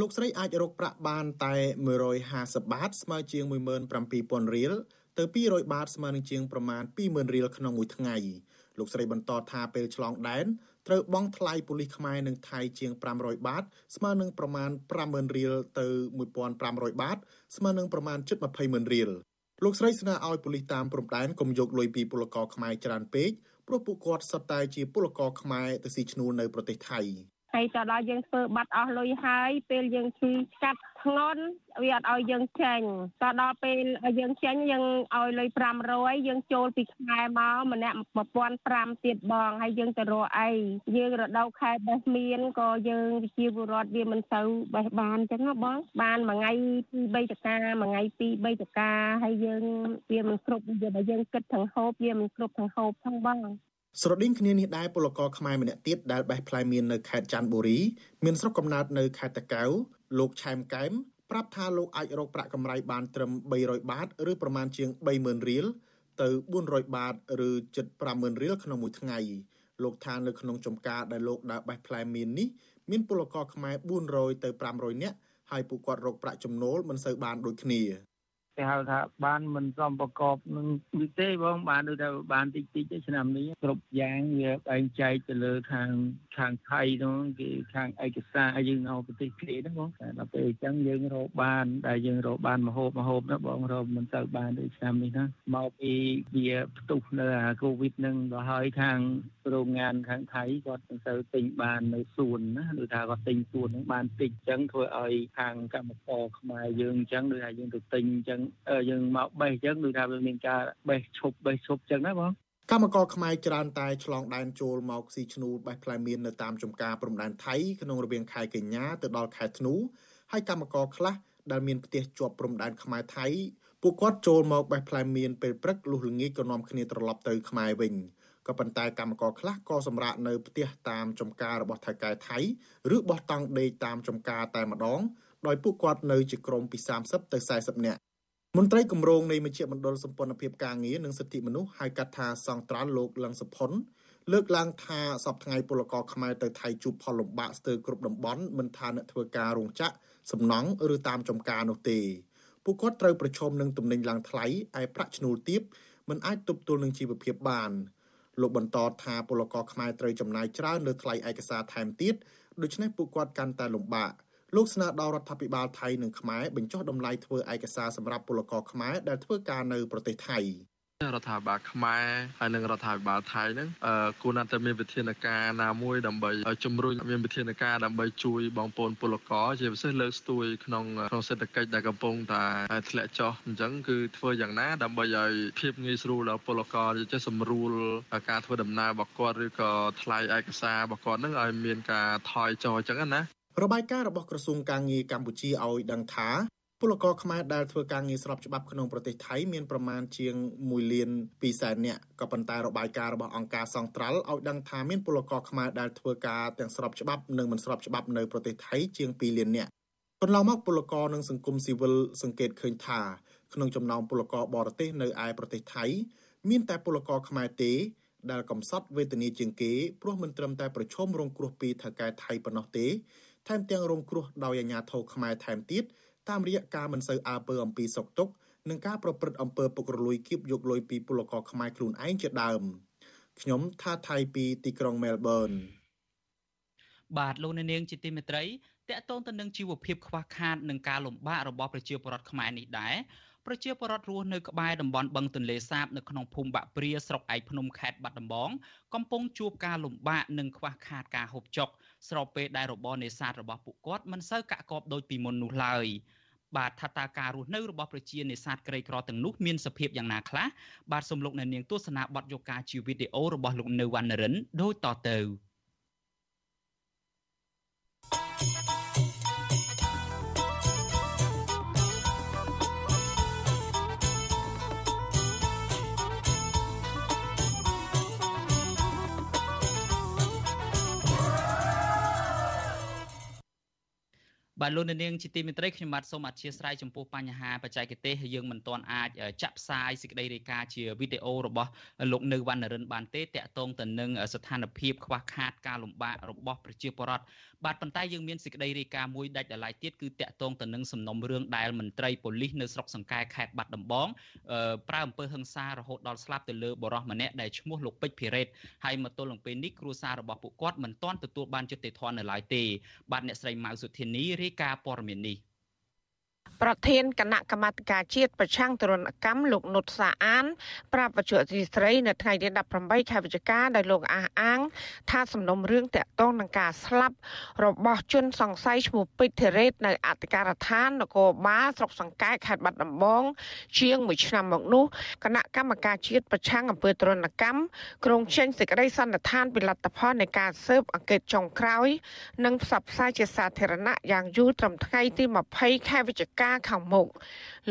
លោកស្រីអាចរកប្រាក់បានតែ150បាតស្មើជាង17000រៀលទៅ200បាតស្មើនឹងជាងប្រមាណ20000រៀលក្នុងមួយថ្ងៃលោកស្រីបន្តថាពេលឆ្លងដែន ត្រូវបង់ថ្លៃប៉ូលីសខ្មែរនិងថៃជាង500បាត ស្មើនឹងប្រមាណ50000រៀលទៅ1500បាត ស្មើនឹងប្រមាណជិត200,000រៀលលោកស្រីស្នើឲ្យប៉ូលីសតាមព្រំដែនកុំយកលុយពីពលករខ្មែរច្រើនពេកព្រោះពួកគាត់សុទ្ធតែជាពលករខ្មែរទៅស៊ីឈ្នួលនៅប្រទេសថៃ ហើយតដល់យើងធ្វើបាត់អស់លុយហើយពេលយើងឈឺស្កាត់ធ្ងន់វាអត់ឲ្យយើងចេញតដល់ពេលយើងចេញយើងឲ្យលុយ500យើងចូលពីខ្មែរមកម្នាក់1500ទៀតបងហើយយើងទៅរកអីយើងរដូវខែបេះមានក៏យើងវិជាពលរដ្ឋវាមិនទៅបេះបានអញ្ចឹងណាបងបានមួយថ្ងៃ2 3តកាមួយថ្ងៃ2 3តកាហើយយើងវាមិនគ្រប់វាបើយើងគិតទាំងហូបវាមិនគ្រប់ទាំងហូបផងបង ស្រដៀងគ្នានេះដែរពលករខ្មែរម្នាក់ទៀតដែលបេះផ្លែមៀននៅខេត្តច័ន្ទបុរីមានស្រុកកំណើតនៅខេត្តតាកែវលោកឆែមកែមប្រាប់ថាលោកអាចរកប្រាក់កម្រៃបានត្រឹម300បាតឬប្រមាណជាង30000រៀលទៅ400បាតឬជិត50000រៀលក្នុងមួយថ្ងៃលោកថានៅក្នុងចំការដែលលោកដើរបេះផ្លែមៀននេះមានពលករខ្មែរ400ទៅ500នាក់ហើយពួកគាត់រកប្រាក់ចំណូលមិនសូវបានដូចគ្នា គេហៅថាបានមិនសមប្រកបនឹងវិទេបងបានដូចថាបានតិចតិចទេឆ្នាំនេះគ្រប់យ៉ាងវាបែងចែកទៅលើខាងខាងថៃនោះគេខាងឯកសារយើងនៅប្រទេសគេហ្នឹងបងតែដល់ពេលអញ្ចឹងយើងរកបានដែលយើងរកបានមហូបមហូបណាបងរកមិនទៅបានដូចឆ្នាំនេះណាមកពីវាផ្ទុះនៅអាកូវីដហ្នឹងដល់ហើយខាងរោងងានខាងថៃគាត់មិនទៅទិញបាននៅសួនណាដូចថាគាត់ទិញសួនហ្នឹងបានតិចអញ្ចឹងធ្វើឲ្យខាងកម្មករខ្មែរយើងអញ្ចឹងដូចថាយើងទៅទិញអញ្ចឹងយើងមកបេះអញ្ចឹងដូចថាវាមានការបេះឈប់បេះឈប់អញ្ចឹងណាបងកម្មករខ្មែរច្រើនតែឆ្លងដែនចូលមកស៊ីឈ្នួលបេះផ្លែមៀននៅតាមចំការព្រំដែនថៃក្នុងរវាងខែកញ្ញាទៅដល់ខែធ្នូហើយកម្មករខ្លះដែលមានផ្ទះជាប់ព្រំដែនខ្មែរថៃពួកគាត់ចូលមកបេះផ្លែមៀនពេលព្រឹកលុះល្ងាចក៏នាំគ្នាត្រឡប់ទៅខ្មែរវិញ ក៏ប៉ុន្តែកម្មករខ្លះក៏សម្រាកនៅផ្ទះតាមចំការរបស់ថៅកែថៃឬបោះតង់ដេកតាមចំការតែម្ដងដោយពួកគាត់នៅជាក្រុមពី30ទៅ40នាក់មន្ត្រីគម្រោងនៃមជ្ឈមណ្ឌលសម្ព័ន្ធភាពការងារនិងសិទ្ធិមនុស្សហៅកាត់ថាសង្ត្រាល់លោកលឹងសុផុនលើកឡើងថាសប្តាហ៍ពលករខ្មែរទៅថៃជួបផលលំបាកស្ទើរគ្រប់តំបន់មិនថាអ្នកធ្វើការរោងចក្រសំណង់ឬតាមចំការនោះទេពួកគាត់ត្រូវប្រឈមនឹងទំនិញឡើងថ្លៃឯប្រាក់ឈ្នួលទាបមិនអាចទប់ទល់នឹងជីវភាពបាន លោកបន្តថាពលករខ្មែរត្រូវចំណាយច្រើនលើថ្លៃឯកសារថែមទៀតដូច្នេះពួកគាត់កាន់តែលំបាកលោកស្នើដល់រដ្ឋាភិបាលថៃនិងខ្មែរបញ្ចុះតម្លៃធ្វើឯកសារសម្រាប់ពលករខ្មែរដែលធ្វើការនៅប្រទេសថៃ រដ្ឋាភិបាលខ្មែរហើយនិងរដ្ឋាភិបាលថៃហ្នឹងគួរណាស់តែមានវិធានការណាមួយដើម្បីជំរុញមានវិធានការដើម្បីជួយបងប្អូនពលករជាពិសេសលើកស្ទួយក្នុងក្នុងសេដ្ឋកិច្ចដែលកំពុងតែធ្លាក់ចុះអញ្ចឹងគឺធ្វើយ៉ាងណាដើម្បីឲ្យភាពងាយស្រួលដល់ពលករចេះសម្រួលការធ្វើដំណើររបស់គាត់ឬក៏ថ្លៃឯកសាររបស់គាត់ហ្នឹងឲ្យមានការថយចុះអញ្ចឹងណារបាយការណ៍របស់ក្រសួងការងារកម្ពុជាឲ្យដឹងថា ពលករខ្មែរដែលធ្វើការងារស្របច្បាប់ក្នុងប្រទេសថៃមានប្រមាណជាង1លាន2សែននាក់ក៏ប៉ុន្តែរបាយការណ៍របស់អង្គការសង្ត្រាល់ឲ្យដឹងថាមានពលករខ្មែរដែលធ្វើការទាំងស្របច្បាប់និងមិនស្របច្បាប់នៅប្រទេសថៃជាង2លាននាក់កន្លងមកពលករនិងសង្គមស៊ីវិលសង្កេតឃើញថាក្នុងចំណោមពលករបរទេសនៅឯប្រទេសថៃ មានតែពលករខ្មែរទេដែលកំសត់វេទនាជាងគេព្រោះមិនត្រឹមតែប្រឈមរងគ្រោះពីថៅកែថៃប៉ុណ្ណោះទេថែមទាំងរងគ្រោះដោយអាជ្ញាធរខ្មែរថែមទៀត តាមរយៈការមិនសូវអើពើអំពីសុកទុកនិងការប្រព្រឹត្តអំពើពុករលួយគៀបយកលុយពីពលករខ្មែរខ្លួនឯងជាដើមខ្ញុំថាថៃពីទីក្រុងមែលប៊នបាទលោកនាងជាទីមេត្រីតកតងទៅនឹងជីវភាពខ្វះខាតនិងការលំបាករបស់ប្រជាពលរដ្ឋខ្មែរនេះដែរប្រជាពលរដ្ឋរស់នៅក្បែរតំបន់បឹងទន្លេសាបនៅក្នុងភូមិបាក់ព្រាស្រុកឯកភ្នំខេត្តបាត់ដំបងកំពុងជួបការលំបាកនិងខ្វះខាតការហូបចុក ស្របពេលដែលរបរនេសាទរបស់ពួកគាត់មិនសូវកាក់កបដូចពីមុននោះឡើយបាទថាតាការរស់នៅរបស់ប្រជានេសាទក្រីក្រទាំងនោះមានសភាពយ៉ាងណាខ្លះបាទសូមលោកអ្នកនាងទស្សនាបទយកការជាវីដេអូរបស់លោកនៅវណ្ណរិនដូចតទៅ បាទលោកនាងជាទីមេត្រីខ្ញុំបាទសូមអធិស្ឋានចំពោះបញ្ហាបច្ចេកទេសយើងមិនទាន់អាចចាក់ផ្សាយសេចក្តីរាយការណ៍ជាវីដេអូរបស់លោកនៅវណ្ណរិនបានទេតាក់ទងទៅនឹងស្ថានភាពខ្វះខាតការលំបាករបស់ប្រជាពលរដ្ឋបាទប៉ុន្តែយើងមានសេចក្តីរាយការណ៍មួយដាច់ដライទៀតគឺតាក់ទងទៅនឹងសំណុំរឿងដែលមន្ត្រីប៉ូលីសនៅស្រុកសង្កែខេត្តបាត់ដំបងប្រើអំពើហិង្សារហូតដល់ស្លាប់ទៅលើបរិសម្នាក់ដែលឈ្មោះលោកពេជ្រភិរេតហើយមកទល់នឹងពេលនេះគ្រួសាររបស់ពួកគាត់មិនទាន់ទទួលបានយុត្តិធម៌នៅឡើយទេបាទអ្នកស្រីម៉ៅសុធានីរាយការណ៍ព័ត៌មាននេះ ប្រធានគណៈកម្មាធិការជាតិប្រឆាំងទរណកម្មលោកនុតសាអាន ប្រាប់វិទ្យុអសីស្រីនៅថ្ងៃទី18ខែវិច្ឆិកាដែលលោកអះអាង ថាសំណុំរឿងតាក់ទងនឹងការស្លាប់របស់ជនសង្ស័យឈ្មោះពេជ្រធីរ៉េតនៅអធិការដ្ឋាននគរបាលស្រុកសង្កែខេត្តបាត់ដំបង ជាង1ឆ្នាំមកនោះគណៈកម្មការជាតិប្រឆាំងអំពើទរណកម្មក្រុងចេញសេចក្តីសន្និដ្ឋានពីលទ្ធផលនៃការស៊ើបអង្កេតចុងក្រោយ និងផ្សព្វផ្សាយជាសាធារណៈយ៉ាងយូរត្រឹមថ្ងៃទី20ខែវិច្ឆិកាខាងមុខ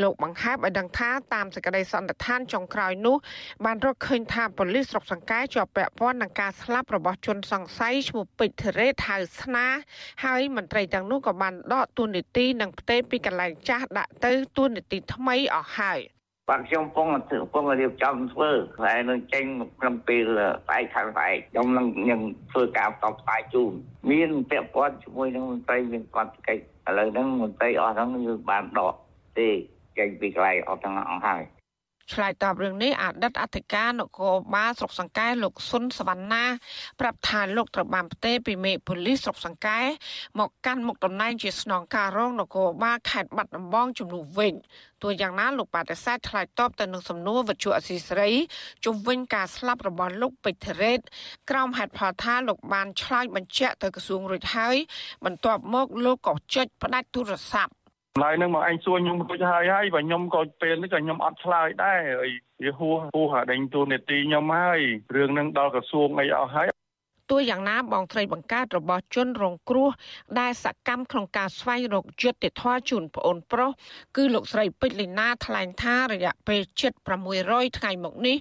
លោកបង្ហើបឲ្យដឹងថាតាមសេចក្តីសន្និដ្ឋានចុងក្រោយនោះបានរកឃើញថាប៉ូលីសស្រុកសង្កែជាប់ពាក់ព័ន្ធនឹងការស្លាប់របស់ជនសង្ស័យឈ្មោះពេជ្រធីរ៉េតហៅស្នាហើយមន្ត្រីទាំងនោះក៏បានដកទួនាទីនិងផ្ទេរពីកន្លែងចាស់ដាក់ទៅទួនាទីថ្មីអស់ហើយ បាទខ្ញុំពងពងរៀបចំធ្វើតែនឹងចេញក្នុងពេលស្អែកខាងស្អែកខ្ញុំនឹងនឹងធ្វើការផ្សព្វផ្សាយជូនមានពាក់ព័ន្ធជាមួយនឹងមន្ត្រីមានគាត់កិច្ចឥឡូវហ្នឹងមន្ត្រីអស់ហ្នឹងគឺបានដកទេចេញពីកន្លែងអស់ទាំងអស់ហើយ ឆ្លើយតបរឿងនេះអតីតអធិការនគរបាលស្រុកសង្កែលោកស៊ុនសវណ្ណាប្រាប់ថាលោកត្រូវបានផ្ទេរពីមេប៉ូលីសស្រុកសង្កែមកកាន់មុខតំណែងជាស្នងការរងនគរបាលខេត្តបាត់ដំបងជំនួសវិញទោះយ៉ាងណាលោកបដិសេធឆ្លើយតបទៅនឹងសំណួរវិទ្យុអសីសេរីជុំវិញការស្លាប់របស់លោកពេជ្ររ៉េតក្រោមហេតុផលថាលោកបានឆ្លើយបញ្ជាក់ទៅក្រសួងរួចហើយបន្ទាប់មកលោកក៏ចុចផ្ដាច់ទូរស័ព្ទ ឡើយនឹងមកឯងសួរខ្ញុំរួចហើយហើយបើខ្ញុំក៏ពេលនេះក៏ខ្ញុំអត់ឆ្លើយដែរហើយវាហួសហួសអាដេញទូនេតិខ្ញុំហើយរឿងនឹងដល់ក្រសួងអីអស់ហើយទោះយ៉ាងណាបងស្រីបង្កើតរបស់ជនរងគ្រោះដែលសកម្មក្នុងការស្វែងរកយុត្តិធម៌ជូនប្អូនប្រុសគឺលោកស្រីពេជ្រលីណាថ្លែងថារយៈពេលជិត600ថ្ងៃមកនេះ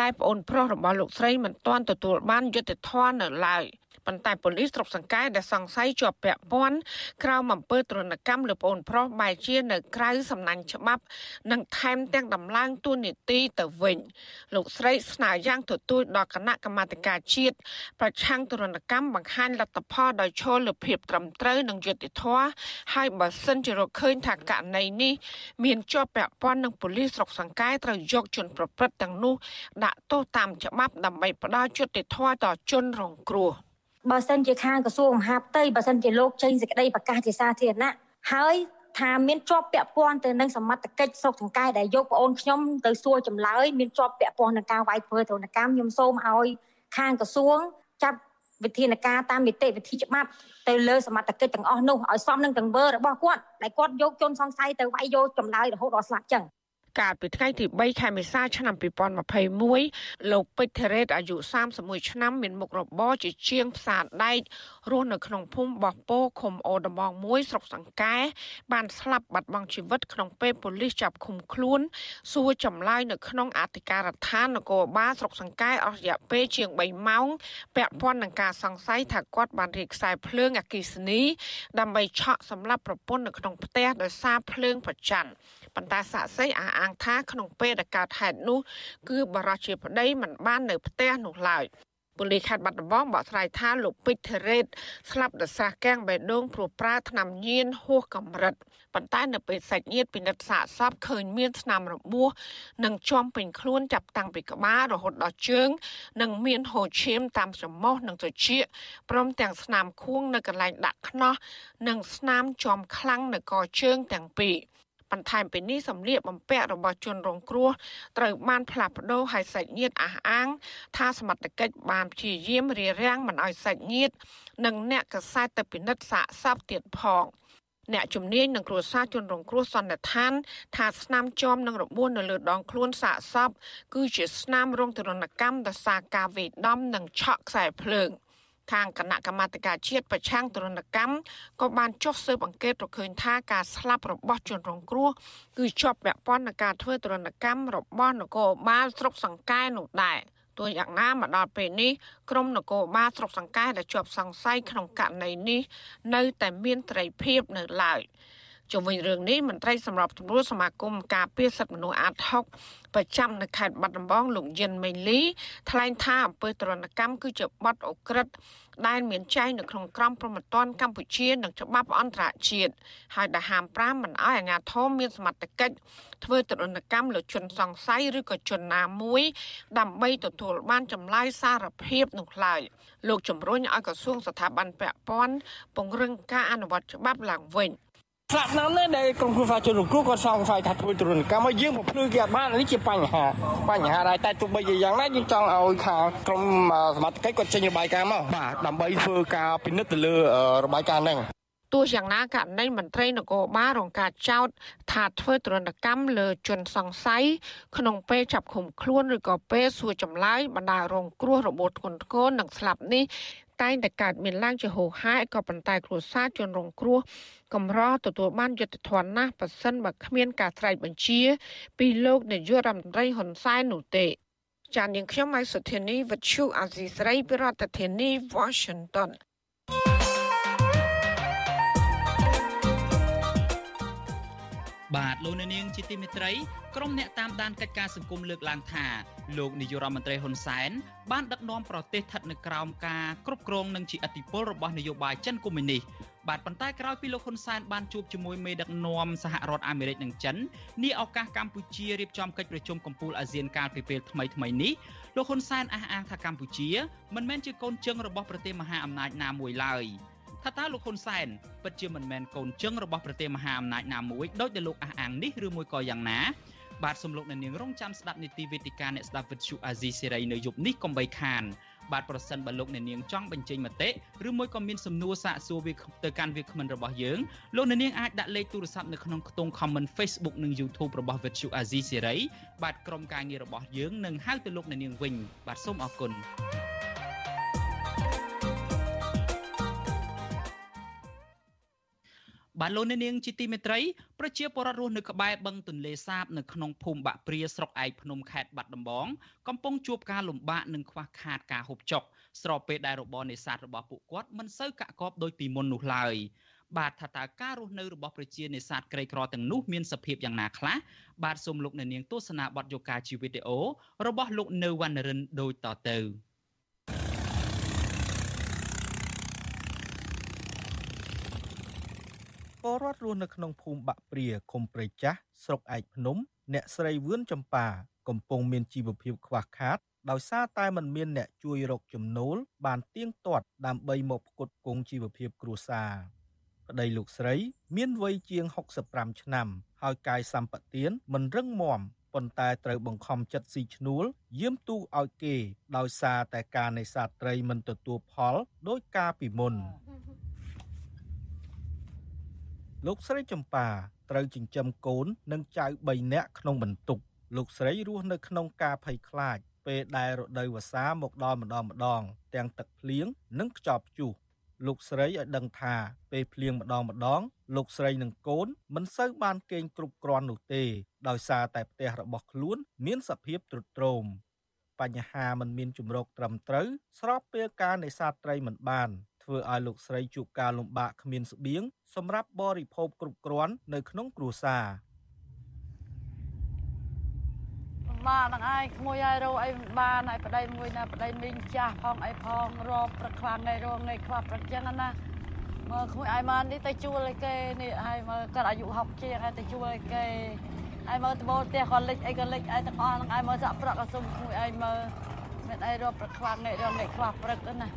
ដែលប្អូនប្រុសរបស់លោកស្រីមិនទាន់ទទួលបានយុត្តិធម៌នៅឡើយ។ ប៉ុន្តែប៉ូលីសស្រុកសង្កែដែលសង្ស័យជាប់ពាក់ព័ន្ធក្រោមអំពើទរណកម្មលើប្អូនប្រុសបែរជានៅក្រៅសំណាញ់ច្បាប់និងថែមទាំងដំឡើងទួនាទីទៅវិញលោកស្រីស្នើយ៉ាងទទូចដល់គណៈកម្មាធិការជាតិប្រឆាំងទរណកម្មបង្ហាញលទ្ធផលដោយឈលលើភាពត្រឹមត្រូវនិងយុត្តិធម៌ហើយបើសិនជារកឃើញថាករណីនេះមានជាប់ពាក់ព័ន្ធនឹងប៉ូលីសស្រុកសង្កែត្រូវយកជនប្រព្រឹត្តទាំងនោះដាក់ទោសតាមច្បាប់ដើម្បីផ្ដល់យុត្តិធម៌ដល់ជនរងគ្រោះ។ បើសិនជាខាងក្រសួងមហាផ្ទៃបើសិនជាលោកចេញសេចក្តីប្រកាសជាសាធារណៈហើយថាមានជាប់ពាក់ព័ន្ធទៅនឹងសមត្ថកិច្ចស្រុកសង្កែដែលយកប្អូនខ្ញុំទៅសួរចម្លើយមានជាប់ពាក់ព័ន្ធនឹងការវាយធ្វើទរណកម្មខ្ញុំសូមឲ្យខាងក្រសួងចាត់វិធានការតាមនីតិវិធីច្បាប់ទៅលើសមត្ថកិច្ចទាំងអស់នោះឲ្យសមនឹងទង្វើរបស់គាត់ដែលគាត់យកជនសង្ស័យទៅវាយយកចម្លើយរហូតដល់ស្លាប់ចឹង កាលពីថ្ងៃទី3ខែមេសាឆ្នាំ2021លោកពេជ្រធីរ៉េតអាយុ31ឆ្នាំមានមុខរបរជាជាងផ្សារដែករស់នៅក្នុងភូមិបោះពោឃុំអូដំបងមួយស្រុកសង្កែបានស្លាប់បាត់បង់ជីវិតក្នុងពេលប៉ូលីសចាប់ឃុំខ្លួនសួរចម្លើយនៅក្នុងអធិការដ្ឋាននគរបាលស្រុកសង្កែអស់រយៈពេលជាង3ម៉ោងពាក់ព័ន្ធនឹងការសង្ស័យថាគាត់បានរៀបខ្សែភ្លើងអគ្គិសនីដើម្បីឆក់សម្លាប់ប្រពន្ធនៅក្នុងផ្ទះដោយសារភ្លើងប្រច័ណ្ឌប៉ុន្តែសាក់សីអះអាងថាក្នុងពេលដែលកើតហេតុនោះគឺបរិជាប្តីមិនបាននៅផ្ទះនោះឡើយ ប៉ូលីសខេត្តបាត់ដំបងបកស្រាយថាលោកពេជ្រធីរ៉េតស្លាប់ដោយសារកាំងបេះដូងព្រោះប្រើថ្នាំញៀនហួសកម្រិតប៉ុន្តែនៅពេលសាច់ញាតិពិនិត្យសាកសពឃើញមានស្នាមរបួសនិងជាំពេញខ្លួនចាប់តាំងពីក្បាលរហូតដល់ជើង និងមានហូរឈាមតាមច្រមុះនិងត្រចៀកព្រមទាំងស្នាមខួងនៅកន្លែងដាក់ខ្នោះនិងស្នាមជាំខ្លាំងនៅកជើងទាំងពីរ បន្ថែមពីនេះសម្លៀកបំពាក់របស់ជនរងគ្រោះត្រូវបានផ្លាស់ប្ដូរឲ្យសាច់ញាតិអះអាង ថាសមត្ថកិច្ចបានព្យាយាមរារាំងមិនឲ្យសាច់ញាតិនិងអ្នកកសែតទៅពិនិត្យសាកសពទៀតផងអ្នកជំនាញនឹងគ្រួសារជនរងគ្រោះសន្និដ្ឋាន ថាស្នាមជាំនឹងរបួសនៅលើដងខ្លួនសាកសពគឺជាស្នាមរងទរណកម្មដោយសារការវេដំនិងឆក់ខ្សែភ្លើង ខាងគណៈកម្មាធិការជាតិប្រឆាំងទរណកម្មក៏បានចុះស៊ើបអង្កេតរកឃើញថាការស្លាប់របស់ជនរងគ្រោះគឺជាប់ពាក់ព័ន្ធនឹងការធ្វើទរណកម្មរបស់នគរបាលស្រុកសង្កែនោះដែរទោះយ៉ាងណាមកដល់ពេលនេះក្រមនគរបាលស្រុកសង្កែដែលជាប់សង្ស័យក្នុងករណីនេះនៅតែមានត្រីភាពនៅឡើយជុំវិញរឿងនេះមន្ត្រីសម្របសម្រួលសមាគមការពារសិទ្ធិមនុស្សអាត6ប្រចាំនៅខេត្តបាត់ដំបងលោកយិនមេលីថ្លែងថាអំពើទរណកម្មគឺជាបទអក្រិត ដែលមានចែងនៅក្នុងក្រមព្រហ្មទណ្ឌកម្ពុជានិងច្បាប់អន្តរជាតិហើយដែលហាម5មិនឲ្យអាជ្ញាធរមានសមត្ថកិច្ចធ្វើទរណកម្មលើជនសង្ស័យឬក៏ជនណាមួយ ដើម្បីទទួលបានចម្លើយសារភាពនោះឡើយលោកជំរុញឲ្យក្រសួងស្ថាប័នពាក់ព័ន្ធពង្រឹងការអនុវត្តច្បាប់ឡើងវិញ ស្លាប់ណាស់ណាដែលក្រុមគ្រួសារជនរងគ្រោះគាត់សង្ស័យថាធ្វើទរណកម្មហើយយើងបំភ្លឺគេអត់បាននេះជាបញ្ហាបញ្ហាដែរតែទោះបីជាយ៉ាងណាយើងចង់ឲ្យខាងក្រុមសមត្ថកិច្ចគាត់ចេញរបាយការណ៍មកបាទដើម្បីធ្វើការពិនិត្យទៅលើរបាយការណ៍ហ្នឹងទោះយ៉ាងណាករណីមន្ត្រីនគរបាលរងការចោទថាធ្វើទរណកម្មលើជនសង្ស័យក្នុងពេលចាប់ឃុំខ្លួនឬក៏ពេលសួរចម្លើយបណ្ដារងគ្រោះរបួសធ្ងន់ធ្ងរនិងស្លាប់នេះ តែងតែកើតមានឡើងជាហូរហែក៏ប៉ុន្តែគ្រួសារជនរងគ្រោះកម្រទទួលបានយុត្តិធម៌ណាស់ប៉ះសិនបើគ្មានការស្រែកបញ្ជា ពីលោកនាយករដ្ឋមន្ត្រីហ៊ុនសែននោះទេចាននាងខ្ញុំម៉ៃសុធានីវិទ្យុអាស៊ីស្រីពីរដ្ឋធានី Washington បាទលោកនាងជាទីមេត្រីក្រុមអ្នកតាមដានកិច្ចការសង្គមលើកឡើងថាលោកនាយករដ្ឋមន្ត្រីហ៊ុនសែនបានដឹកនាំប្រទេសស្ថិតនៅក្រោមការគ្រប់គ្រងនិងជាអធិបុលរបស់នយោបាយចិនកុម្មុយនីសបាទប៉ុន្តែក្រោយពីលោកហ៊ុនសែនបានជួបជាមួយមេដឹកនាំសហរដ្ឋអាមេរិកនិងចិននាឱកាសកម្ពុជារៀបចំកិច្ចប្រជុំកំពូលអាស៊ានកាលពីពេលថ្មីថ្មីនេះលោកហ៊ុនសែនអះអាងថាកម្ពុជាមិនមែនជាកូនជើងរបស់ប្រទេសមហាអំណាចណាមួយឡើយ។ ថាតើលោកហ៊ុនសែនពិតជាមិនមែនកូនជឹងរបស់ប្រទេសមហាអំណាចណាមួយដោយដែលលោកអះអាងនេះឬមួយក៏យ៉ាងណាបាទសំលោកអ្នកនាងរងចាំស្ដាប់នីតិវេទិកាអ្នកស្ដាប់វិទ្យុអាស៊ីសេរីនៅយប់នេះកុំបីខានបាទប្រសិនបើលោកអ្នកនាងចង់បញ្ចេញមតិឬមួយក៏មានសំណួរសាកសួរវាទៅកាន់វាគ្មិនរបស់យើងលោកអ្នកនាងអាចដាក់លេខទូរស័ព្ទនៅក្នុងខ្ទង់ comment Facebook និង YouTube របស់ Vuthu Azizi Serai បាទក្រុមការងាររបស់យើងនឹងហៅទៅលោកអ្នកនាងវិញបាទសូមអរគុណ បាទលោកនាងជាទីមេត្រីប្រជាពលរដ្ឋរស់នៅក្បែរបឹងទន្លេសាបនៅក្នុងភូមិបាក់ព្រាស្រុកឯកភ្នំខេត្តបាត់ដំបងកំពុងជួបការលំបាកនិងខ្វះខាតការហូបចុកស្របពេលដែលរបរនេសាទរបស់ពួកគាត់មិនសូវកាក់កបដូចពីមុននោះឡើយបាទថាតើការរស់នៅរបស់ប្រជានេសាទក្រីក្រទាំងនោះមានសភាពយ៉ាងណាខ្លះបាទសូមលោកអ្នកនាងទស្សនាបទយកការជីវីដេអូរបស់លោកនៅវណ្ណរិនដូចតទៅ ពលរដ្ឋរស់នៅក្នុងភូមិបាក់ព្រាឃុំព្រៃចាស់ស្រុកឯកភ្នំ អ្នកស្រីវឿនចម្ប៉ាកំពុងមានជីវភាពខ្វះខាតដោយសារតែមិនមានអ្នកជួយរកចំណូល បានទៀងទាត់ដើម្បីមកផ្គត់ផ្គង់ជីវភាពគ្រួសារប្តីលោកស្រី មានវ័យជាង65ឆ្នាំ ហើយកាយសម្បទានមិនរឹងមាំប៉ុន្តែត្រូវបង្ខំចិត្តស៊ីឈ្នួលយាមទូឲ្យគេ ដោយសារតែការនេសាទត្រីមិនទទួលផលដោយការពីមុន លោកស្រីចម្ប៉ាត្រូវចិញ្ចឹមកូននិងចៅ3នាក់ក្នុងបន្ទុកលោកស្រីរស់នៅក្នុងការភ័យខ្លាចពេលដែលរដូវវស្សាមកដល់ម្ដងម្ដង ទាំងទឹកភ្លៀងនិងខ្យល់ព្យុះលោកស្រីឲ្យដឹងថាពេលភ្លៀងម្ដងម្ដង លោកស្រីនិងកូនមិនសូវបានគេងគ្រប់គ្រាន់នោះទេ ដោយសារតែផ្ទះរបស់ខ្លួន មានសភាពទ្រុឌទ្រោមបញ្ហាមិនមានជំរកត្រឹមត្រូវស្របពេលការនេសាទត្រីមិនបាន ធ្វើឲ្យលោកស្រីជួបការលំបាកគ្មានស្បៀងសម្រាប់បរិភោគគ្រប់គ្រាន់នៅក្នុងគ្រួសារបាទហ្នឹងឯងក្មួយឲ្យរោអីបានឲ្យប្តីមួយណាប្តីមីងចាស់ផងអីផងរកប្រខ្លាំងនៃរងនៃខ្វះប្រចឹងណាមើលក្មួយឲ្យបាននេះទៅជួលឲ្យគេនេះឲ្យមើលគាត់អាយុ60ជាងឲ្យទៅជួលឲ្យគេឲ្យមើលត្បូងផ្ទះគាត់លិចអីក៏លិចឲ្យទាំងអស់ហ្នឹងឲ្យមើលសាក់ប្រាក់ក៏សុំក្មួយឲ្យមើលមានអីរកប្រខ្លាំងនៃរងនៃខ្វះព្រឹកណា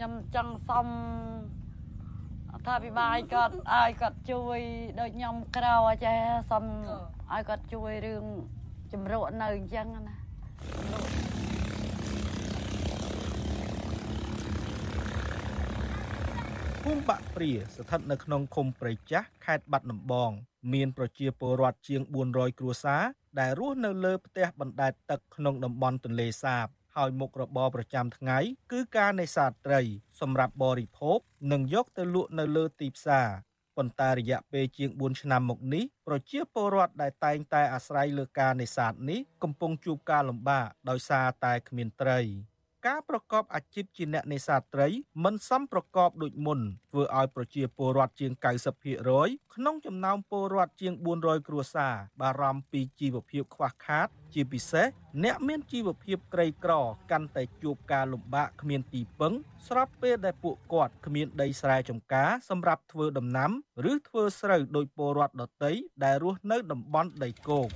ខ្ញុំចង់សុំថាពិបាលគាត់ឲ្យគាត់ជួយដូចខ្ញុំក្រៅចេះសុំឲ្យគាត់ជួយរឿងជំរក់នៅអញ្ចឹងណាភូមិបាក់ព្រាស្ថិតនៅក្នុងឃុំព្រៃចាស់ខេត្តបាត់ដំបង មានប្រជាពលរដ្ឋជាង400គ្រួសារដែលរស់នៅលើផ្ទះបណ្ដែតទឹកក្នុងតំបន់ទន្លេសាប ហើយមុខរបរប្រចាំថ្ងៃ គឺការនេសាទត្រី សម្រាប់បរិភោគនិងយកទៅលក់នៅលើទីផ្សារប៉ុន្តែរយៈពេលជាង4ឆ្នាំមកនេះប្រជាពលរដ្ឋដែលតែងតែអាស្រ័យលើការនេសាទនេះកំពុងជួបការលំបាកដោយសារតែគ្មានត្រី។ ការប្រកបអាជីពជាអ្នកនេសាទត្រីមិនសមប្រកបដូចមុនធ្វើឲ្យប្រជាពលរដ្ឋជាង90%ក្នុងចំណោមពលរដ្ឋជាង400គ្រួសារបារម្ភពីជីវភាពខ្វះខាត ជាពិសេសអ្នកមានជីវភាពក្រីក្រកាន់តែជួបការលំបាកគ្មានទីពឹង ស្របពេលដែលពួកគាត់គ្មានដីស្រែចម្ការសម្រាប់ធ្វើដំណាំ ឬធ្វើស្រូវដោយពលរដ្ឋដទៃដែលរស់នៅតំបន់ដីគោក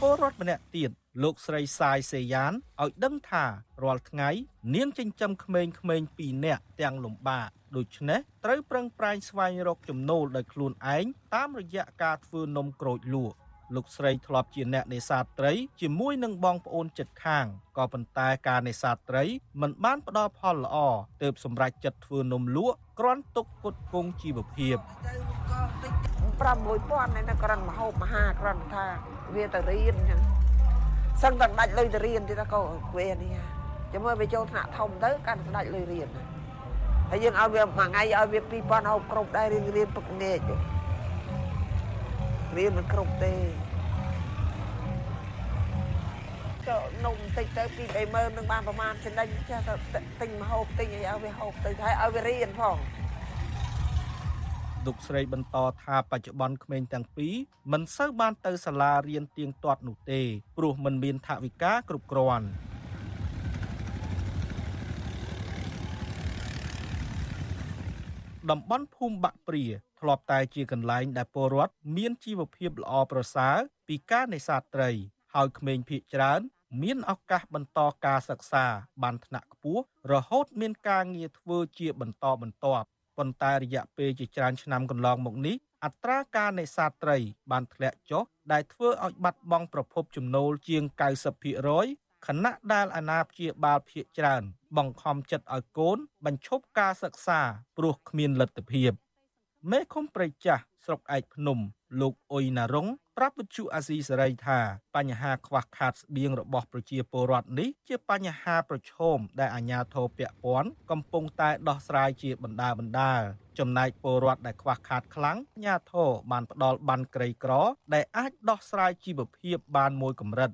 ពលរដ្ឋម្នាក់ទៀតលោកស្រីសាយសេយ៉ានឲ្យដឹងថារាល់ថ្ងៃ នាងចិញ្ចឹមក្មេងៗពីរនាក់ទាំងលំបាកដូច្នេះត្រូវប្រឹងប្រែងស្វែងរកចំណូលដោយខ្លួនឯងតាមរយៈការធ្វើនំក្រូចលក់លោកស្រីធ្លាប់ជាអ្នកនេសាទត្រីជាមួយនឹងបងប្អូនចិត្តខាងក៏ប៉ុន្តែការនេសាទត្រីមិនបានផ្ដល់ផលល្អទើបសម្រេចចិត្តធ្វើនំលក់គ្រាន់ទុកផ្គត់ផ្គង់ជីវភាព 6000នៅក្រាន់មហូបមហាក្រាន់ថាវាទៅរៀនចឹងសឹងតែដាច់លុយទៅរៀនទៀតកូនវានេះចាំមើលវាចូលថ្នាក់ធំទៅកាន់ស្ដាច់លុយរៀនហើយយើងឲ្យវាមួយថ្ងៃឲ្យវា2000ហូបគ្រប់ដែររៀនរៀនពឹកនេករៀនមិនគ្រប់ទេក៏នំតិចទៅពី30000នឹងបានប្រហែលចំណេញចេះទៅទិញមហូបទិញអីឲ្យវាហូបទៅហើយឲ្យវារៀនផង លោកស្រីបន្តថាបច្ចុប្បន្នក្មេងទាំងពីរមិនសូវបានទៅសាលារៀនទៀងទាត់នោះទេព្រោះមិនមានថវិកាគ្រប់គ្រាន់តំបន់ភូមិបាក់ព្រាធ្លាប់តែជាកន្លែងដែលពលរដ្ឋមានជីវភាពល្អប្រសើរពីការនេសាទត្រី ហើយក្មេងភៀកច្រើន មានឱកាសបន្តការសិក្សា បានថ្នាក់ខ្ពស់រហូតមានការងារធ្វើជាបន្តបន្ទាប់ ប៉ុន្តែរយៈពេលជាច្រើនឆ្នាំកន្លងមកនេះអត្រាការនេសាទត្រី បានធ្លាក់ចុះដែលធ្វើឲ្យបាត់បង់ប្រភពចំណូលជាង90%ខណៈដែលអាណាព្យាបាលភៀកច្រើន បង្ខំចិត្តឲ្យកូន បញ្ឈប់ការសិក្សាព្រោះគ្មានលទ្ធភាពមេឃុំប្រៃចាស់ស្រុកឯកភ្នំ លោកអ៊ុយណារុង ប្រាប់វិទ្យុអាស៊ីសេរីថាបញ្ហាខ្វះខាតស្បៀងរបស់ប្រជាពលរដ្ឋនេះជាបញ្ហាប្រឈមដែលអាជ្ញាធរពាក់ព័ន្ធកំពុងតែដោះស្រាយជាបណ្ដាបណ្ដាចំណែកពលរដ្ឋដែលខ្វះខាតខ្លាំងអាជ្ញាធរបានផ្ដល់បានក្រីក្រ ដែលអាចដោះស្រាយជីវភាពបានមួយកម្រិត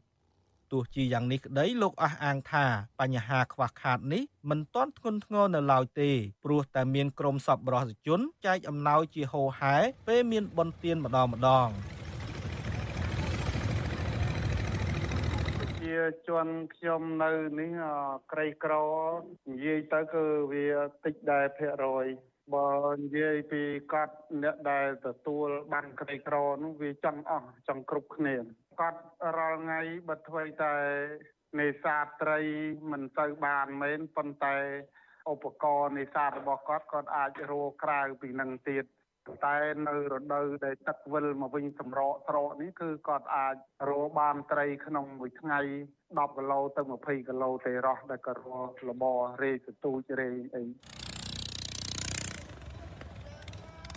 ទោះជាយ៉ាងនេះក្តីលោកអះអាងថាបញ្ហាខ្វះខាតនេះមិនទាន់ធ្ងន់ធ្ងរនៅឡើយទេព្រោះតែមានក្រុមសប្បុរសជនចែកអំណោយជាហូរហែពេលមានបុណ្យទានម្ដងម្ដង ជាជនខ្ញុំនៅនេះក្រីក្រនិយាយទៅគឺវាតិចដែរភាគរយបើនិយាយពីកាត់អ្នកដែលទទួលបានក្រីក្រនោះវាចង់អស់ចង់គ្រប់គ្នាគាត់រាល់ថ្ងៃបើធ្វើតែនេសាទត្រីមិនទៅបានមែនប៉ុន្តែឧបករណ៍នេសាទរបស់គាត់គាត់អាចរកក្រៅពីនឹងទៀត តែនៅរដូវដែលទឹកវិលមកវិញសម្រកស្រកនេះគឺគាត់អាចរកបានត្រីក្នុងមួយថ្ងៃ10គីឡូទៅ20គីឡូទេរស់ដែលគាត់រកលបរេសទូចរេអី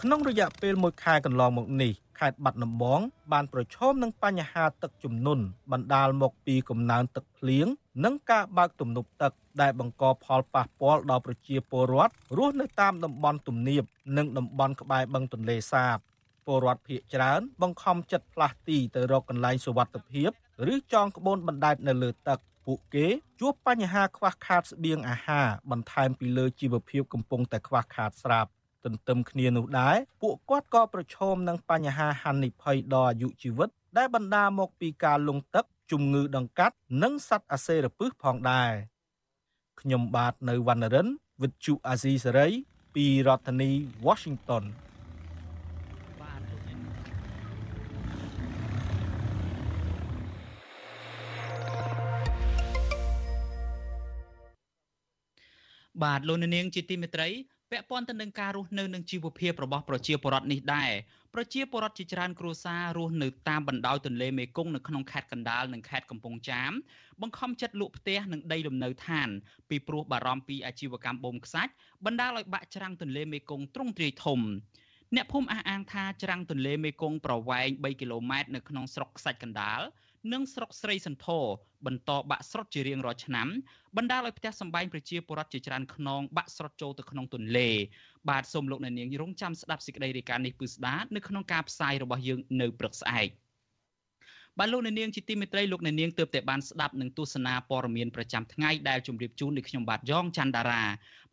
ក្នុងរយៈពេល1ខែកន្លងមកនេះ ខេត្តបាត់ដំបងបានប្រឈមនឹងបញ្ហាទឹកជំនន់បណ្ដាលមកពីកំណើនទឹកភ្លៀងនិងការបើកទំនប់ទឹកដែលបង្កផលប៉ះពាល់ដល់ប្រជាពលរដ្ឋរស់នៅតាមតំបន់ទំនាបនិងតំបន់ក្បែរបឹងទន្លេសាបពលរដ្ឋភៀសច្រើនបង្ខំចិត្តផ្លាស់ទីទៅរកកន្លែងសុវត្ថិភាពឬចងក្បូនបណ្ដែតនៅលើទឹកពួកគេជួបបញ្ហាខ្វះខាតស្បៀងអាហារបន្ថែមពីលើជីវភាពកំពុងតែខ្វះខាតស្រាប់ ទន្ទឹមគ្នានោះដែរពួកគាត់ក៏ប្រឈមនឹងបញ្ហាហានិភ័យដល់អាយុជីវិត ដែលបណ្ដាលមកពីការលង់ទឹកជំងឺដង្កាត់និងសត្វអាសេរពិសផងដែរខ្ញុំបាទនៅវណ្ណរិន with Chu Azizi Saray ពីរដ្ឋធានី Washington បាទលោកនាងជាទីមេត្រី ពាក់ព័ន្ធទៅនឹងការរស់នៅនឹងជីវភាពរបស់ប្រជាពលរដ្ឋនេះដែរប្រជាពលរដ្ឋជាច្រើនគ្រួសាររស់នៅតាមបណ្ដោយទន្លេមេគង្គនៅក្នុងខេត្តកណ្ដាលនិងខេត្តកំពង់ចាមបង្ខំចិត្តលក់ផ្ទះនិងដីលំនៅឋានពីព្រោះបារម្ភពីអាជីវកម្មបូមខ្សាច់បណ្ដាលឲ្យបាក់ច្រាំងទន្លេមេគង្គទ្រង់ទ្រាយធំអ្នកភូមិអះអាងថាច្រាំងទន្លេមេគង្គប្រវែង3គីឡូម៉ែត្រនៅក្នុងស្រុកខ្សាច់កណ្ដាល និងស្រុកស្រីសន្ធរបន្តបាក់ស្រុតជារៀងរាល់ឆ្នាំបណ្ដាលឲ្យផ្ទះសម្បែងប្រជាពលរដ្ឋជាច្រើនខ្នងបាក់ស្រុតចូលទៅក្នុងទន្លេបាទសូមលោកអ្នកនាងរងចាំស្ដាប់សេចក្តីរាយការណ៍នេះពឺស្ដានៅក្នុងការផ្សាយរបស់យើងនៅព្រឹកស្អែកបាទលោកអ្នកនាងជាទីមេត្រីលោកអ្នកនាងទើបតែបានស្ដាប់នឹងទស្សនាព័ត៌មានប្រចាំថ្ងៃដែលជម្រាបជូនដោយខ្ញុំបាទយ៉ងច័ន្ទដារា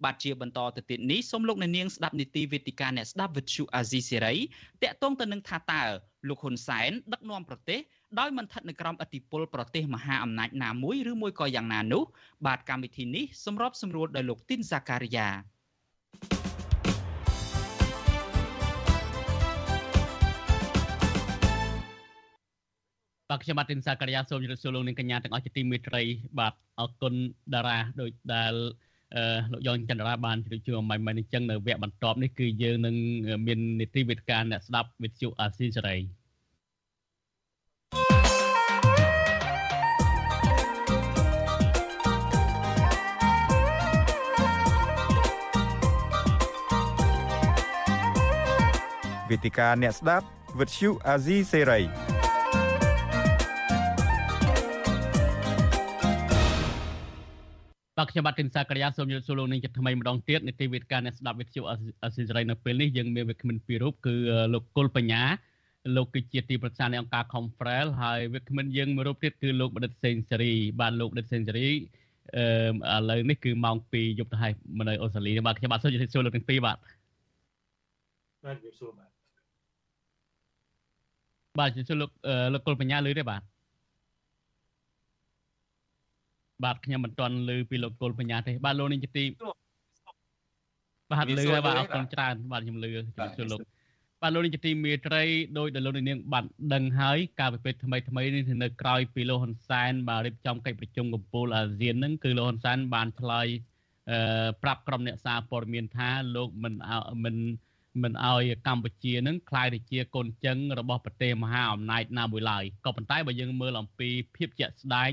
បាទជាបន្តទៅទៀតនេះសូមលោកអ្នកនាងស្ដាប់នីតិវេទិកាអ្នកស្ដាប់វិទ្យុអាស៊ីសេរីតាក់ទងទៅនឹងថាតើលោកហ៊ុនសែនដឹកនាំប្រទេស ដោយមិនស្ថិតនៅក្រោមអធិបុលប្រទេសមហាអំណាចណាមួយឬមួយក៏យ៉ាងណានោះបាទកម្មវិធីនេះសម្របសម្រួលដោយលោកទីនសាការីយ៉ាបាទខ្ញុំបាទទីនសាការីយ៉ាសូមជម្រាបសួរលោកនាងកញ្ញាទាំងអស់ជាទីមេត្រីបាទអរគុណតារាដោយដែលលោកយ៉ងចន្ទរាបានជម្រាបជូនអំបញ្ញមិញអញ្ចឹងនៅវគ្គបន្ទាប់នេះគឺយើងនឹងមាននីតិវិទ្យាអ្នកស្ដាប់វិទ្យុអាស៊ីសេរី វេទិកាអ្នកស្ដាប់វិទ្យុអាស៊ីសេរីបាទខ្ញុំបាទទីនសាក្រាសូមជម្រាបសួរលោកនាងជាថ្មីម្ដងទៀតនីតិវិទ្យាអ្នកស្ដាប់វិទ្យុអាស៊ីសេរីនៅពេលនេះយើងមានវិក្កាមិនពីររូបគឺលោកគុលបញ្ញាលោកគឺជាទីប្រឹក្សានៃអង្គការ Confrel ហើយវិក្កាមិនយើងមួយរូបទៀតគឺលោកបណ្ឌិតសេងសេរីបាទលោកបណ្ឌិតសេងសេរីអឺឥឡូវនេះគឺម៉ោង2យប់ទៅហើយនៅអូស្ត្រាលីបាទខ្ញុំបាទសូមជម្រាបសួរលោកទាំងពីរបាទបាទជម្រាបសួរបាទ បាទជម្រាបលោកលោកគុលបញ្ញាលឺទេបាទបាទខ្ញុំមិនទាន់លឺពីលោកគុលបញ្ញាទេបាទលោកនេះជាទីបាទលឺហើយបាទអរគុណច្រើនបាទខ្ញុំលឺជម្រាបសួរលោកបាទលោកនេះជាទីមេត្រីដោយដែលលោកនាងបានដឹងហើយការពិភាក្សាថ្មីថ្មីនេះនៅក្រោយពីលោកហ៊ុនសែនបានរៀបចំកិច្ចប្រជុំកំពូលអាស៊ានហ្នឹងគឺលោកហ៊ុនសែនបានឆ្លើយអឺប្រាប់ក្រុមអ្នកសារព័ត៌មានថាលោកមិនមិន មិនឲ្យកម្ពុជានឹងក្លាយទៅជាកូនចិញ្ចឹមរបស់ប្រទេសមហាអំណាចណាមួយឡើយក៏ប៉ុន្តែបើយើងមើលអំពីភាពជាក់ស្ដែង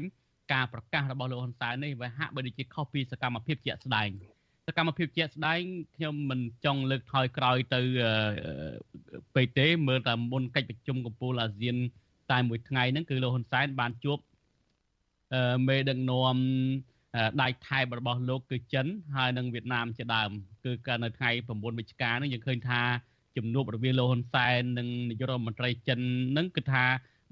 ការប្រកាសរបស់លោកហ៊ុនសែននេះវាហាក់បីដូចជាខុសពីសកម្មភាពជាក់ស្ដែងសកម្មភាពជាក់ស្ដែងខ្ញុំមិនចង់លើកថយក្រោយទៅពេកទេមើលតែមុនកិច្ចប្រជុំកំពូលអាស៊ានតែមួយថ្ងៃហ្នឹងគឺលោកហ៊ុនសែនបានជួបមេដឹកនាំ ដៃថៃរបស់លោកគឺចិនហើយនិងវៀតណាមជាដើមគឺកាលនៅថ្ងៃ9វិច្ឆិកានេះយើងឃើញថាជំនួបរវាងលោកហ៊ុនសែននិងនាយករដ្ឋមន្ត្រីចិននឹងគឺថា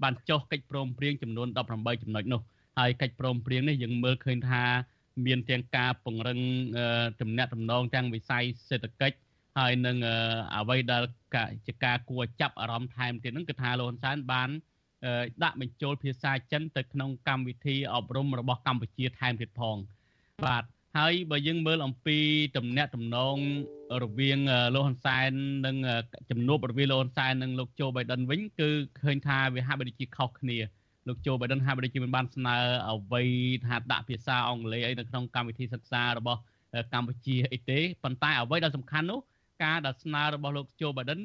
បានចុះកិច្ចព្រមព្រៀងចំនួន18ចំណុចនោះហើយកិច្ចព្រមព្រៀងនេះយើងមើលឃើញថា មានទាំងការពង្រឹងទំនាក់ទំនងទាំងវិស័យសេដ្ឋកិច្ចហើយនឹងអ្វីដែលជាការគួរចាប់អារម្មណ៍ថែមទៀតហ្នឹងគឺថាលោកហ៊ុនសែនបាន ដាក់បញ្ចូលភាសាចិនទៅក្នុងកម្មវិធីអប់រំរបស់កម្ពុជាថែមទៀតផងបាទហើយបើយើងមើលអំពីតំណាក់តំណងរវាងលោកហ៊ុនសែននិងជំនួបរវាងលោកហ៊ុនសែននិងលោកโจ Biden វិញគឺឃើញថាវាហាក់បីដូចជាខុសគ្នាលោកโจ Biden ហាក់បីដូចជាមិនបានស្នើអ្វីថាដាក់ភាសាអង់គ្លេសអីនៅក្នុងកម្មវិធីសិក្សារបស់កម្ពុជាអីទេប៉ុន្តែអ្វីដែលសំខាន់នោះការដែលស្នើរបស់លោកโจ Biden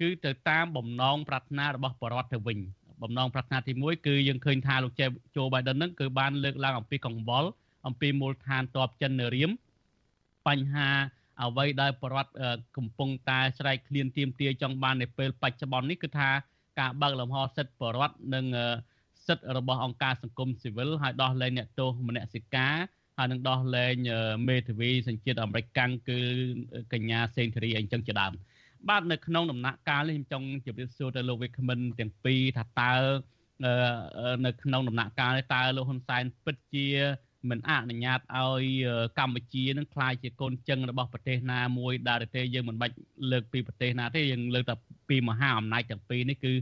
គឺទៅតាមបំណងប្រាថ្នារបស់បរដ្ឋទៅវិញ បំណងប្រាថ្នាទី1គឺយើងឃើញថាលោកโจ Biden ហ្នឹងគឺបានលើកឡើងអំពីកង្វល់អំពីមូលដ្ឋានតបចិននៅរៀមបញ្ហាអ្វីដែលបរដ្ឋកំពុងតែស្រែកឃ្លានទៀមទាចង់បាននៅពេលបច្ចុប្បន្ននេះគឺថាការបើកលំហសិទ្ធិបរដ្ឋនិងសិទ្ធិរបស់អង្គការសង្គមស៊ីវិលហើយដោះលែងអ្នកទោសមនសិការហើយនឹងដោះលែងមេធាវីសញ្ជាតិអាមេរិកកាំងគឺកញ្ញាសេងធារីអីចឹងជាដើម បាទនៅក្នុងដំណាក់កាលនេះខ្ញុំចង់ជម្រាបសួរទៅលោកវិក្កាមិនទាំងពីរថាតើនៅក្នុងដំណាក់កាលនេះតើលោកហ៊ុនសែនពិតជាមិនអនុញ្ញាតឲ្យកម្ពុជានឹងក្លាយជាកូនចឹងរបស់ប្រទេសណាមួយដែលទេយើងមិនបាច់លើកពីប្រទេសណាទេយើងលើកតែពីមហាអំណាចទាំងពីរនេះគឺ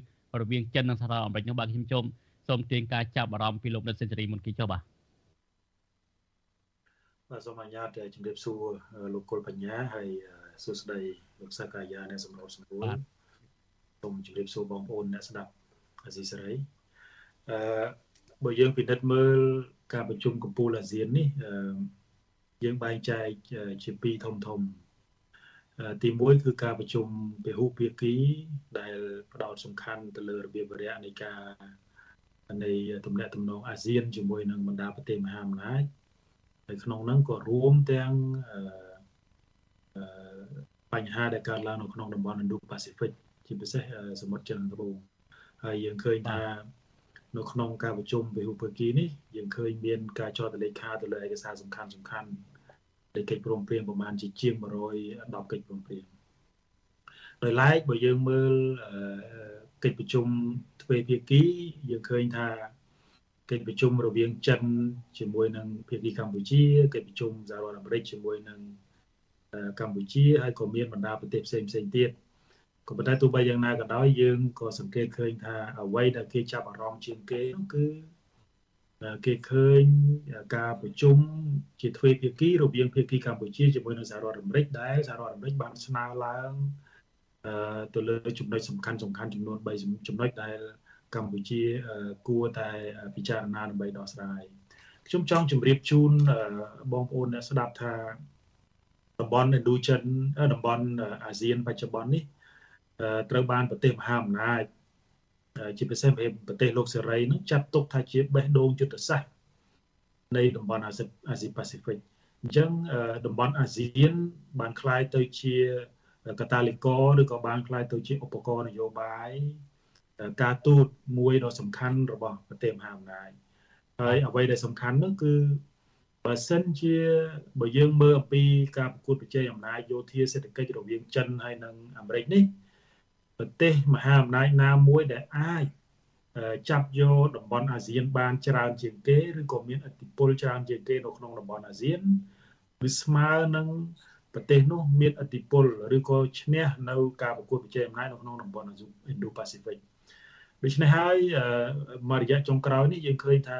រវាងចិននិងសហរដ្ឋអាមេរិកនោះបាទខ្ញុំជុំសូមទាញការចាប់អារម្មណ៍ពីលោកដិតសេនស៊ូរីមុនគេចុះបាទបាទសូមអនុញ្ញាតជម្រាបសួរលោកគុលបញ្ញាហើយ សួស្តីលោកសាកាយាអ្នកសម្របសម្រួលសូមជម្រាបសួរបងប្អូនអ្នកស្ដាប់អាស៊ីសេរីអឺបើយើងពិនិត្យមើលការប្រជុំកំពូលអាស៊ាននេះយើងបែងចែកជាពីរធំធំទី1គឺការប្រជុំពហុភាគីដែលផ្ដោតសំខាន់ទៅលើរបៀបវរៈនៃការនៃទំនាក់ទំនងអាស៊ានជាមួយនឹងបណ្ដាប្រទេសមហាអំណាចហើយក្នុងនោះក៏រួមទាំង បញ្ហាដែលកើតឡើងនៅក្នុងតំបន់ Indo-Pacific ជាពិសេសសមុទ្រចិនត្បូងហើយយើងឃើញថានៅក្នុងការប្រជុំពហុភាគីនេះយើងឃើញមានការចោទលេខាទៅលើឯកសារសំខាន់សំខាន់នៃកិច្ចព្រមព្រៀងប្រមាណជាជាង110កិច្ចព្រមព្រៀងដោយឡែកបើយើងមើលកិច្ចប្រជុំទ្វេភាគីយើងឃើញថាកិច្ចប្រជុំរវាងចិនជាមួយនឹងភាគីកម្ពុជាកិច្ចប្រជុំសហរដ្ឋអាមេរិកជាមួយនឹង កម្ពុជាហើយក៏មានបណ្ដាប្រទេសផ្សេងផ្សេងទៀតក៏ប៉ុន្តែទោះបីយ៉ាងណាក៏ដោយយើងក៏សង្កេតឃើញថាអ្វីដែលគេចាប់អារម្មណ៍ជាងគេនោះគឺគេឃើញការប្រជុំជាទ្វេភាគីរវាងភាគីកម្ពុជាជាមួយនឹងសហរដ្ឋអាមេរិកដែលសហរដ្ឋអាមេរិកបានស្នើឡើងទៅលើចំណុចសំខាន់សំខាន់ចំនួន3ចំណុចដែលកម្ពុជាគួរតែពិចារណាដើម្បីដោះស្រាយខ្ញុំចង់ជម្រាបជូនបងប្អូនអ្នកស្ដាប់ថា តំបន់ Indo-Chin តំបន់អាស៊ានបច្ចុប្បន្ននេះត្រូវបានប្រទេសមហាអំណាចជាពិសេសប្រទេសលោកសេរីនឹងចាត់ទុកថាជាបេះដូងយុទ្ធសាស្ត្រនៃតំបន់អាស៊ីប៉ាស៊ីហ្វិកអញ្ចឹងតំបន់អាស៊ានបានคล้ายទៅជាកតាលីករឬក៏បានคล้ายទៅជាឧបករណ៍នយោបាយការទូតមួយដ៏សំខាន់របស់ប្រទេសមហាអំណាចហើយអ្វីដែលសំខាន់នោះគឺ បើសិនជាបើយើងមើលអំពីការប្រកួតប្រជែងអំណាចយោធាសេដ្ឋកិច្ចរវាងចិនហើយនិងអាមេរិកនេះប្រទេសមហាអំណាចណាមួយដែលអាចចាប់យកតំបន់អាស៊ានបានច្រើនជាងគេឬក៏មានឥទ្ធិពលច្រើនជាងគេនៅក្នុងតំបន់អាស៊ានវាស្មើនឹងប្រទេសនោះមានឥទ្ធិពលឬក៏ឈ្នះនៅការប្រកួតប្រជែងអំណាចនៅក្នុងតំបន់ Indo-Pacific ដូច្នេះហើយមួយរយៈចុងក្រោយនេះយើងឃើញថា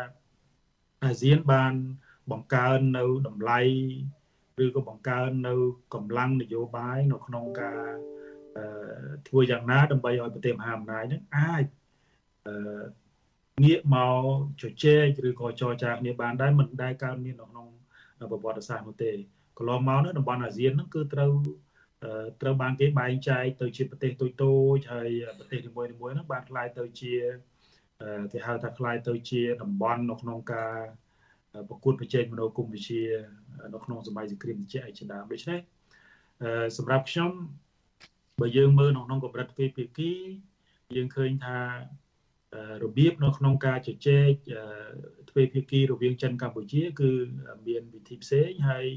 អាស៊ានបាន បង្កើននៅតម្លៃឬក៏បង្កើននៅកម្លាំងនយោបាយនៅក្នុងការធ្វើយ៉ាងណាដើម្បីឲ្យប្រទេសមហាអំណាចនឹងអាចងាកមកជជែកឬក៏ចរចាគ្នាបានដែរមិនដែលកើតមាននៅក្នុងប្រវត្តិសាស្ត្រនោះទេកន្លងមកនោះតំបន់អាស៊ានហ្នឹងគឺត្រូវត្រូវបានគេបែងចែកទៅជាប្រទេសតូចតូចហើយប្រទេសនីមួយៗហ្នឹងបានคล้ายទៅជាគេហៅថាคล้ายទៅជាតំបន់នៅក្នុងការ ប្រកួតប្រជែងមនោគមវិជ្ជានៅក្នុងសម័យសង្គ្រាមត្រជាក់ឯជាដើមដូច្នេះសម្រាប់ខ្ញុំបើយើងមើលនៅក្នុងកម្រិតទ្វេភាគីយើងឃើញថារបៀបនៅក្នុងការជជែកទ្វេភាគីរវាងចិនកម្ពុជា គឺមានវិធីផ្សេងហើយ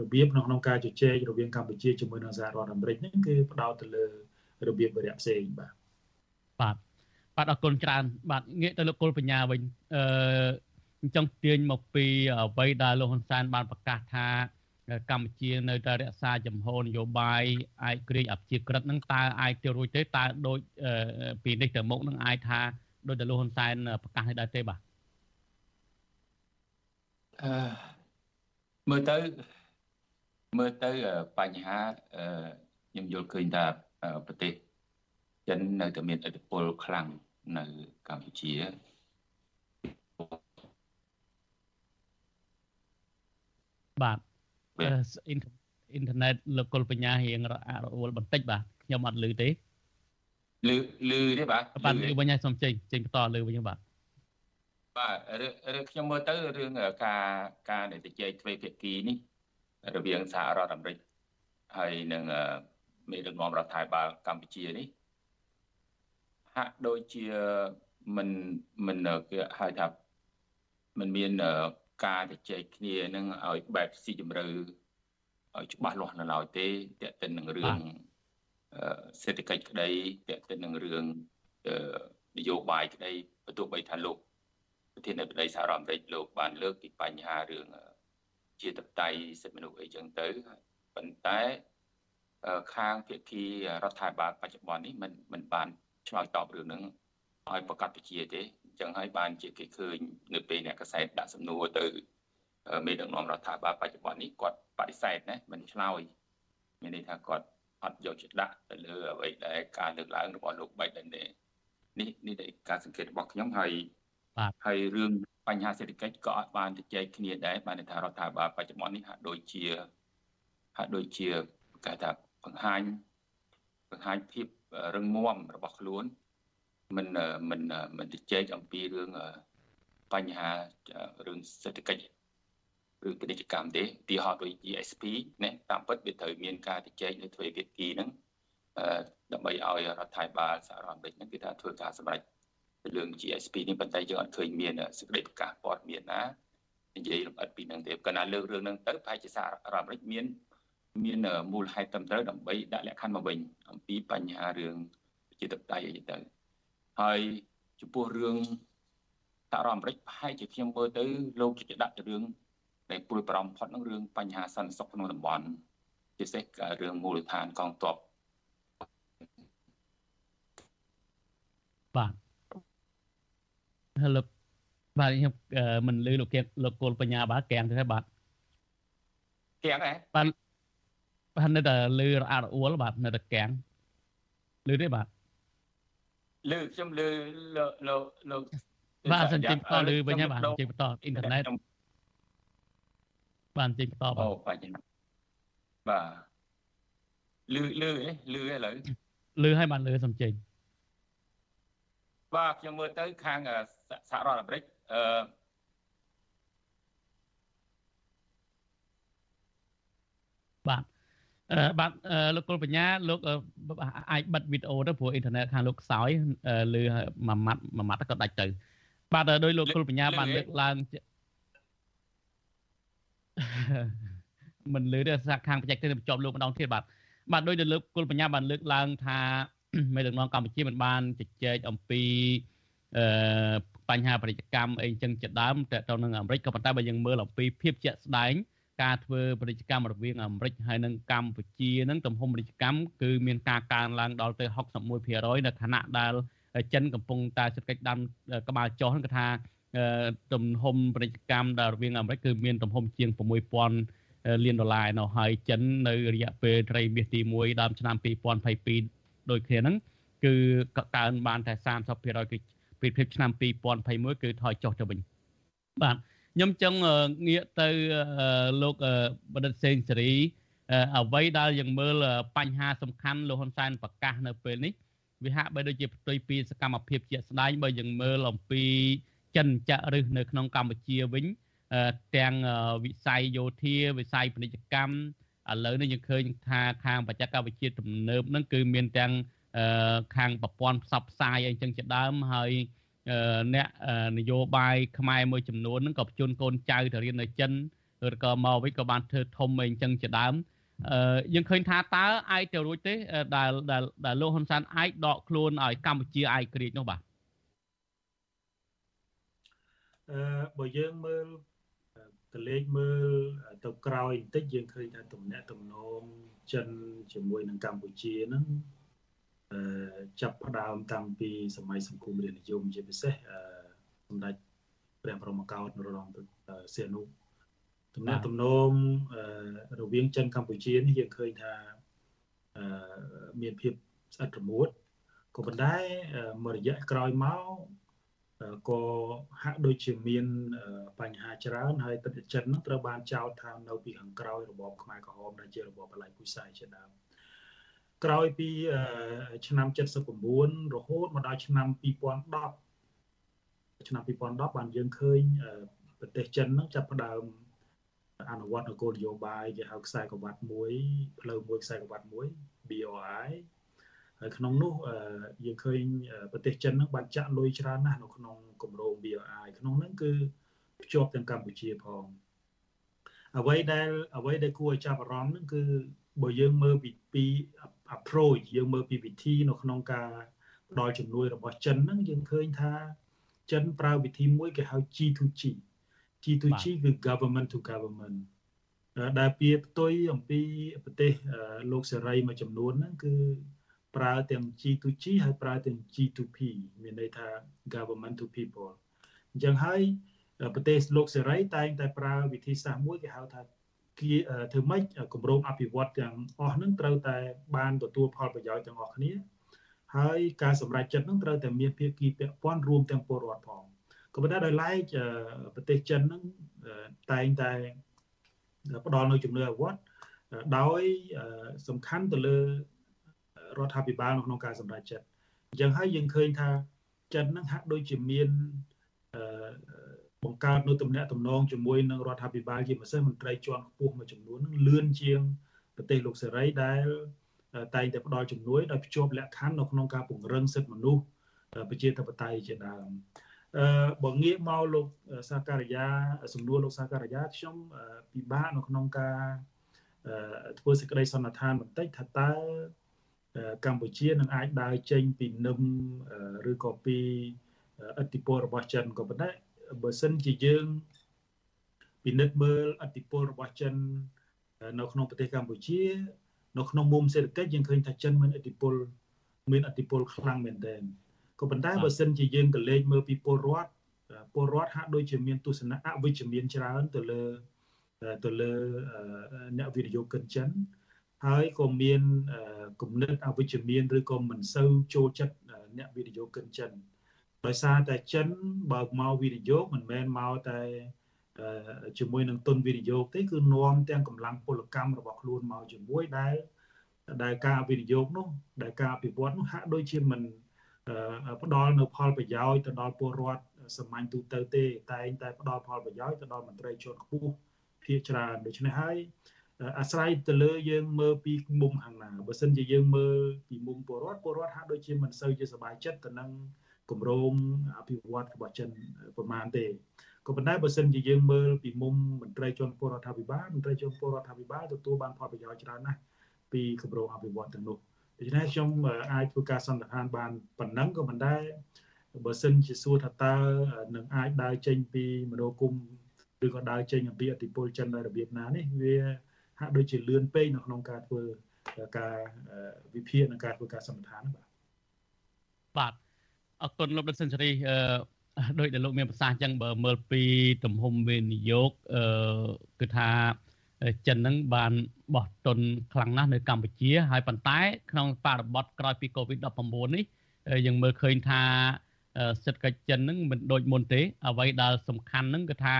របៀបនៅក្នុងការជជែករវាងកម្ពុជាជាមួយនឹងសហរដ្ឋអាមេរិកនេះគឺផ្ដោតទៅលើរបៀបវរៈផ្សេងបាទបាទបាទអរគុណច្រើនបាទងាកទៅលោកគុលបញ្ញាវិញអឺ អញ្ចឹងទាញមកពីអ្វីដែលលោកហ៊ុនសែនបានប្រកាសថាកម្ពុជានៅតែរក្សាចំហនយោបាយឯករាជ្យអព្យាក្រឹតនឹងតើអាចទៅរួចទេតើដូចពីនេះទៅមុខនឹងអាចថាដោយតែលោកហ៊ុនសែនប្រកាសនេះដែរទេបាទអឺមើលទៅមើលទៅបញ្ហាខ្ញុំយល់ឃើញថាប្រទេសចិននៅតែមានឥទ្ធិពលខ្លាំងនៅកម្ពុជា បាទអ៊ីនធឺណិតលោកគុលបញ្ញារៀងរអាក់រអួលបន្តិចបាទខ្ញុំអត់ឮទេឮឮទេបាទបាទឮវិញហើយសូមចេញចេញបន្តឮវិញបាទបាទរឿងខ្ញុំមើលទៅរឿងការការដែលជជែកទ្វេភាគីនេះរវាងសហរដ្ឋអាមេរិកហើយនឹងមេដឹកនាំរដ្ឋាភិបាលកម្ពុជានេះហាក់ដូចជាមិនមិនគេហៅថាมันមាន ការជជែកគ្នានឹងឲ្យបែបស៊ីជម្រៅឲ្យច្បាស់លាស់នៅឡើយទេតេតិននឹងរឿងសេដ្ឋកិច្ចក្តីតេតិននឹងរឿងនយោបាយក្តីបើទោះបីថាលោកប្រធានាធិបតីសហរដ្ឋអាមេរិកលោកបានលើកពីបញ្ហារឿងជាតបតៃសិទ្ធិមនុស្សអីចឹងទៅប៉ុន្តែខាងភាគីរដ្ឋាភិបាលបច្ចុប្បន្ននេះមិនមិនបានឆ្លើយតបរឿងហ្នឹងឲ្យប្រកាសពជាទេ ចឹងហើយបានជាគេឃើញនៅពេលអ្នកកសែតដាក់សំណួរទៅមេដឹកនាំរដ្ឋាភិបាលបច្ចុប្បន្ននេះគាត់បដិសេធណាមិនឆ្លើយមានន័យថាគាត់អត់យកចិត្តដាក់ទៅលើអ្វីដែលការលើកឡើងរបស់លោកបៃដិនទេនេះនេះតែការសង្កេតរបស់ខ្ញុំហើយបាទហើយរឿងបញ្ហាសេដ្ឋកិច្ចក៏អត់បានជជែកគ្នាដែរបានថារដ្ឋាភិបាលបច្ចុប្បន្ននេះហាក់ដូចជាហាក់ដូចជាគេថាបង្ហាញបង្ហាញភាពរឹងមាំរបស់ខ្លួន មិនមិនមិនជជែកអំពីរឿងបញ្ហារឿងសេដ្ឋកិច្ចឬពាណិជ្ជកម្មទេទីហោដូច GSP ណាតាមពិតវាត្រូវមានការជជែកនៅទ្វេភាគីហ្នឹងដើម្បីឲ្យរដ្ឋាភិបាលសហរដ្ឋអាមេរិកហ្នឹងគឺថាធ្វើការសម្រេចរឿង GSP នេះប៉ុន្តែយើងអត់ឃើញមានសេចក្តីប្រកាសព័ត៌មានណានិយាយលម្អិតពីនឹងទេកាលណាលើករឿងហ្នឹងទៅប្រហែលជាសហរដ្ឋអាមេរិកមានមានមូលហេតុត្រឹមត្រូវដើម្បីដាក់លក្ខខណ្ឌមកវិញអំពីបញ្ហារឿងជាតបតៃអីទៅ ហើយចំពោះរឿងសហរដ្ឋអាមេរិកប្រហែលជាខ្ញុំមើលទៅលោកជិះដាក់ទៅរឿងដែលព្រួយបារម្ភផុតនឹងរឿងបញ្ហាសន្តិសុខក្នុងតំបន់ជាពិសេសរឿងមូលដ្ឋានកងទ័ពបាទហើយលោកបាទខ្ញុំមិនលឺលោកលោកគោលបញ្ញាបាទកៀងទេបាទកៀងហ៎បាទបាទនៅតែលឺរអាក់រអួលបាទនៅតែកៀងលឺទេបាទ លឺខ្ញុំលឺលោកលោកលោកបាទសិនជិះបន្តលឺវិញហើយបាទជិះបន្តអ៊ីនធឺណិតបាទជិះបន្តបាទអូបាទបាទលឺលឺអីលឺឥឡូវលឺហើយបាទលឺសំចេញបាទខ្ញុំមើលទៅខាងសហរដ្ឋអាមេរិកអឺបាទអឺ បាទលោកគុលបញ្ញាលោកអាចបិទវីដេអូទៅព្រោះអ៊ីនធឺណិតខាងលោកខ្សោយលឺមួយម៉ាត់មួយម៉ាត់ក៏ដាច់ទៅ បាទដោយលោកគុលបញ្ញាបានលើកឡើងមិនលឺទេសាខាងបច្ចេកទេសបញ្ចប់លោកម្ដងទៀតបាទបាទដោយលោកគុលបញ្ញាបានលើកឡើងថាមេដឹកនាំកម្ពុជាមិនបានជជែកអំពីអឺបញ្ហាពាណិជ្ជកម្មអីចឹងជាដើមតទៅនឹងអាមេរិកក៏ប៉ុន្តែបើយើងមើលអំពីភាពជាក់ស្ដែង ការធ្វើពាណិជ្ជកម្មរវាងអាមេរិកហើយនិងកម្ពុជានឹងទំហំពាណិជ្ជកម្មគឺមានការកើនឡើងដល់ទៅ61%នៅខណៈដែលចិនកំពុងតែសេដ្ឋកិច្ចដាំក្បាលចុះហ្នឹងគឺថាទំហំពាណិជ្ជកម្មដែលរវាងអាមេរិកគឺមានទំហំជាង6000លានដុល្លារនៅហើយចិននៅរយៈពេលត្រីមាសទី1ដើមឆ្នាំ2022ដូចគ្នាហ្នឹងគឺកើនបានតែ30%គឺពីភាពឆ្នាំ2021គឺថយចុះទៅវិញបាទ ខ្ញុំចង់ងាកទៅលោកបណ្ឌិតសេងសេរីអ្វីដែលយើងមើលបញ្ហាសំខាន់លោកហ៊ុនសែនប្រកាសនៅពេលនេះវាហាក់បីដូចជាផ្ទុយពីសកម្មភាពជាក់ស្ដែងបើយើងមើលអំពីចិនចាក់រឹសនៅក្នុងកម្ពុជាវិញទាំងវិស័យយោធាវិស័យពាណិជ្ជកម្មឥឡូវនេះយើងឃើញថាខាងបច្ចេកវិទ្យាទំនើបហ្នឹងគឺមានទាំងខាងប្រព័ន្ធផ្សព្វផ្សាយអីចឹងជាដើមហើយ អ្នកនយោបាយខ្មែរមួយចំនួនហ្នឹងក៏បញ្ជូនកូនចៅទៅរៀននៅចិនឬក៏មកវិញក៏បានធ្វើធំអីចឹងជាដើមយើងឃើញថាតើអាចទៅរួចទេដែលដែលលោកហ៊ុនសែនអាចដកខ្លួនឲ្យកម្ពុជាឯករាជ្យនោះបាទអឺបើយើងមើលតលេខមើលទៅក្រោយបន្តិចយើងឃើញថាទំនាក់ទំនងចិនជាមួយនឹងកម្ពុជាហ្នឹងអឺ ចាប់ផ្ដើមតាំងពីសម័យសង្គមរាជនិយមជាពិសេសអឺសម្ដេចព្រះបរមកោដ្ឋនរោត្តមសីហនុទំនាក់ទំនងរវាងចិនកម្ពុជានេះយើងឃើញថាអឺមានភាពស្អិតរមួតក៏ប៉ុន្តែមួយរយៈក្រោយមកក៏ហាក់ដូចជាមានបញ្ហាច្រើនហើយទឹកចិននឹងត្រូវបានចោទថានៅពីខាងក្រោយរបបខ្មែរក្រហមដែលជារបបបល្ល័ង្កពុយសាយជាដើម ក្រោយពីឆ្នាំ79រហូតមកដល់ឆ្នាំ2010ឆ្នាំ2010បានយើងឃើញប្រទេសចិននឹងចាប់ផ្ដើមអនុវត្តនគោលនយោបាយគេហៅខ្សែក្រវ៉ាត់មួយផ្លូវមួយខ្សែក្រវ៉ាត់មួយ BRI ហើយក្នុងនោះយើងឃើញប្រទេសចិននឹងបានចាក់លុយច្រើនណាស់នៅក្នុងគម្រោង BRI ក្នុងហ្នឹងគឺភ្ជាប់ទាំងកម្ពុជាផងអ្វីដែលអ្វីដែលគួរឲ្យចាប់អារម្មណ៍ហ្នឹងគឺបើយើងមើលពីពី approach យើងមើលពីវិធីនៅក្នុងការផ្ដល់ជំនួយរបស់ចិនហ្នឹងយើងឃើញថាចិនប្រើវិធីមួយគេហៅ G2G G2G គឺ government to government ដែលពាផ្ទុយអំពីប្រទេសលោកសេរីមួយចំនួនហ្នឹងគឺប្រើទាំង G2G ហើយប្រើទាំង G2P មានន័យថា government to people អញ្ចឹងហើយប្រទេសលោកសេរីតែងតែប្រើវិធីសាស្ត្រមួយគេហៅថាគៀ ធ្វើម៉េចគម្រោងអភិវឌ្ឍទាំងអស់ហ្នឹងត្រូវតែបានទទួលផលប្រយោជន៍ទាំងអស់គ្នាហើយការសម្រេចចិត្តហ្នឹងត្រូវតែមានភាគីពាក់ព័ន្ធរួមទាំងពលរដ្ឋផងក៏ប៉ុន្តែដោយឡែកប្រទេសចិនហ្នឹងតែងតែផ្ដល់នៅជំនឿអវត្តដោយសំខាន់ទៅលើរដ្ឋាភិបាលក្នុងការសម្រេចចិត្តអញ្ចឹងហើយយើងឃើញថាចិនហ្នឹងហាក់ដូចជាមាន បង្កើតនៅទំនាក់ទំនងជាមួយនឹងរដ្ឋាភិបាលជាពិសេសមន្ត្រីជាន់ខ្ពស់មួយចំនួននឹងលឿនជាងប្រទេសលោកសេរីដែលតែងតែផ្ដល់ជំនួយដោយភ្ជាប់លក្ខខណ្ឌនៅក្នុងការពង្រឹងសិទ្ធិមនុស្សប្រជាធិបតេយ្យជាដើមអឺបើងាកមកលោកសាការីយ៉ាសំណួរលោកសាការីយ៉ាខ្ញុំពិបាកនៅក្នុងការធ្វើសេចក្តីសន្និដ្ឋានបន្តិចថាតើកម្ពុជានឹងអាចដើរចេញពីនឹមឬក៏ពីអធិពលរបស់ចិនក៏ប៉ុន្តែ បើសិនជាយើងពិនិត្យមើលអធិពលរបស់ចិននៅក្នុងប្រទេសកម្ពុជា នៅក្នុងមុំសេដ្ឋកិច្ចយើងឃើញថាចិនមានអធិពលមានអធិពលខ្លាំងមែនទែនក៏ប៉ុន្តែបើសិនជាយើងក៏លេខមើលពីពលរដ្ឋពលរដ្ឋហាក់ដូចជាមានទស្សនៈអវិជ្ជមានច្រើនទៅលើទៅលើអ្នកវិនិយោគិនចិនហើយក៏មានគំនិតអវិជ្ជមានឬក៏មិនសូវចូលចិត្តអ្នកវិនិយោគិនចិន ដោយសារតែចិនបើមកវិនិយោគមិនមែនមកតែជាមួយនឹងទុនវិនិយោគទេគឺនាំទាំងកម្លាំងពលកម្មរបស់ខ្លួនមកជាមួយដែលដែលការវិនិយោគនោះដែលការអភិវឌ្ឍនោះហាក់ដូចជាមិនផ្ដល់នៅផលប្រយោជន៍ទៅដល់ពលរដ្ឋសាមញ្ញទូទៅទេ តែងតែផ្ដល់ផលប្រយោជន៍ទៅដល់មន្ត្រីជាន់ខ្ពស់ភាគច្រើនដូច្នេះហើយអាស្រ័យទៅលើយើងមើលពីមុំខាងណាបើសិនជាយើងមើលពីមុំពលរដ្ឋពលរដ្ឋហាក់ដូចជាមិនសូវជាសប្បាយចិត្តទៅនឹង គម្រោងអភិវឌ្ឍរបស់ចិនប្រមាណទេក៏ប៉ុន្តែបើសិនជាយើងមើលពីមុំមន្ត្រីជាន់ពលរដ្ឋាភិបាលមន្ត្រីជាន់ពលរដ្ឋាភិបាលទទួលបានផលប្រយោជន៍ច្រើនណាស់ពីគម្រោងអភិវឌ្ឍទាំងនោះដូច្នេះខ្ញុំអាចធ្វើការសន្និដ្ឋានបានប៉ុណ្ណឹងក៏មិនដែរបើសិនជាសួរថាតើនឹងអាចដើរចេញពីមនោគមឬក៏ដើរចេញអំពីអធិបុលចិនដោយរបៀបណានេះវាហាក់ដូចជាលឿនពេកនៅក្នុងការធ្វើការវិភាគនិងការធ្វើការសន្និដ្ឋានបាទបាទ អរគុណលោកដិតសេនស៊ូរីអឺដោយដែលលោកមានប្រសាសន៍អញ្ចឹងបើមើលពីទំហំវិនិយោគអឺគឺថាចិនហ្នឹងបានបោះទុនខ្លាំងណាស់នៅកម្ពុជាហើយប៉ុន្តែ ក្នុងបរិបទក្រោយពី COVID-19 នេះយើងមើលឃើញថាសេដ្ឋកិច្ចចិនហ្នឹងមិនដូចមុនទេ អ្វីដែលសំខាន់ហ្នឹងគឺថា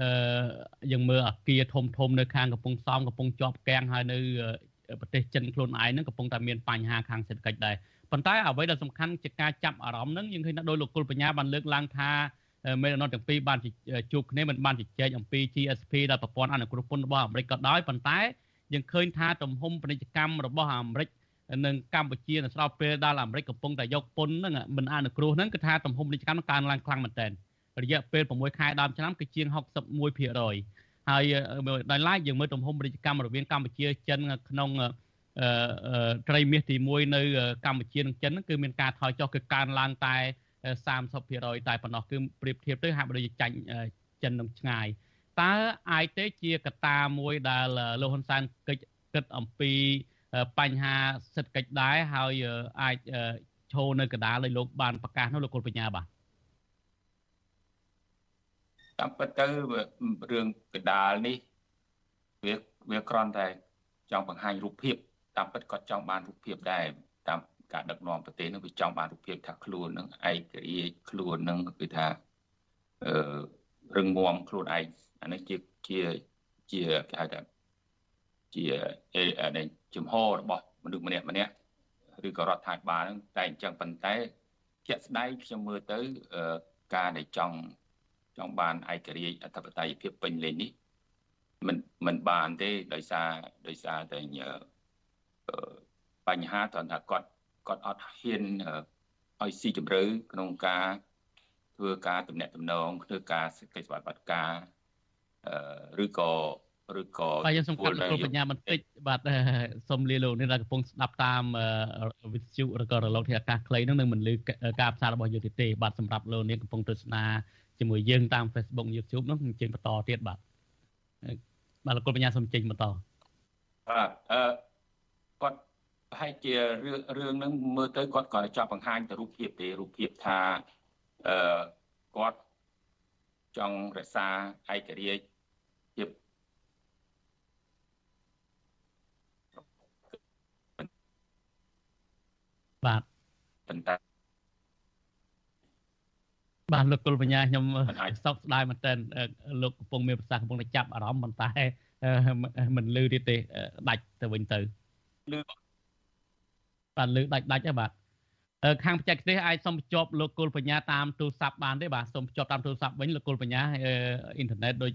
អឺយើងមើលអាគារធំធំនៅខាងកំពង់សោមកំពុងជាប់គាំងហើយនៅប្រទេសចិនខ្លួនឯងហ្នឹងកំពុងតែមានបញ្ហាខាងសេដ្ឋកិច្ចដែរ ប៉ុន្តែអ្វីដែលសំខាន់ជាការចាប់អារម្មណ៍ហ្នឹងយើងឃើញថាដោយលោកគុលបញ្ញាបានលើកឡើងថាមេដឹកនាំទាំងពីរបានជួបគ្នាមិនបានជជែកអំពី GSP ដែលប្រព័ន្ធអនុគ្រោះពន្ធរបស់អាមេរិកក៏ដោយប៉ុន្តែយើងឃើញថាទំហំពាណិជ្ជកម្មរបស់អាមេរិកនិងកម្ពុជានៅស្របពេលដែលអាមេរិកកំពុងតែយកពន្ធហ្នឹងមិនអនុគ្រោះហ្នឹងគឺថាទំហំពាណិជ្ជកម្មកើនឡើងខ្លាំងមែនទែនរយៈពេល6ខែដើមឆ្នាំគឺជាង61%ហើយដោយឡែកយើងមើលទំហំពាណិជ្ជកម្មរវាងកម្ពុជាចិនក្នុង ត្រីមាសទី1នៅកម្ពុជានិងចិនគឺមានការថយចុះគឺកើនឡើងតែ30%តែប៉ុណ្ណោះគឺប្រៀបធៀបទៅហាក់បីដូចចាញ់ចិននឹងឆ្ងាយតើអាចទេជាកត្តាមួយដែលលោកហ៊ុនសែនគិតគិតអំពីបញ្ហាសេដ្ឋកិច្ចដែរហើយអាចឈរនៅកណ្ដាលឲ្យលោកបានប្រកាសនោះលោកគុលបញ្ញាបាទតាមពិតទៅរឿងកណ្ដាលនេះវាវាគ្រាន់តែចង់បង្ហាញរូបភាព តាមពិតគាត់ចង់បានរូបភាពដែរតាមការដឹកនាំប្រទេសនឹងវាចង់បានរូបភាពថាខ្លួននឹងឯករាជ្យខ្លួននឹងគឺថាអឺរឹងមាំខ្លួនឯងអានេះជាជាជាគេហៅថាជាអាជំហររបស់មនុស្សម្នាក់ម្នាក់ឬក៏រដ្ឋាភិបាលហ្នឹងតែអញ្ចឹងប៉ុន្តែជាក់ស្ដែងខ្ញុំមើលទៅការដែលចង់ចង់បានឯករាជ្យអធិបតេយ្យភាពពេញលេញនេះមិនមិនបានទេដោយសារដោយសារតែ បញ្ហាត្រង់ថាគាត់គាត់អត់ហ៊ានឲ្យស៊ីជម្រៅក្នុងការធ្វើការតំណាក់តំណងធ្វើការសេចក្តីស្វ័យបត្តិការឬក៏ឬក៏បាទយើងសំខាន់លោកបញ្ញាបន្តិចបាទសូមលាលោកនេះដែលកំពុងស្ដាប់តាមវិទ្យុឬក៏រលកធាតុអាកាសខ្លីនឹងនឹងមិនលឺការផ្សាយរបស់យើងទេបាទសម្រាប់លោកនេះកំពុងទស្សនាជាមួយយើងតាម Facebook YouTube នោះនឹងចេញបន្តទៀតបាទបាទលោកបញ្ញាសូមចេញបន្តបាទអឺ គាត់ប្រហែលជារឿងរឿងហ្នឹងមើលទៅគាត់គាត់ចាប់បង្ហាញទៅរូបភាពទេរូបភាពថាអឺគាត់ចង់រក្សាឯករាជ្យភាពបាទប៉ុន្តែបាទលោកគុលបញ្ញាខ្ញុំសោកស្ដាយមែនតើលោកកំពុងមានប្រសាសន៍កំពុងតែចាប់អារម្មណ៍ប៉ុន្តែមិនលឺទៀតទេដាច់ទៅវិញទៅ លឺបាទលឺដាច់ដាច់ហ៎បាទខាងបច្ចេកទេសអាចសុំភ្ជាប់លោកគុលបញ្ញាតាមទូរស័ព្ទបានទេបាទសុំភ្ជាប់តាមទូរស័ព្ទវិញលោកគុលបញ្ញាអ៊ីនធឺណិតដូច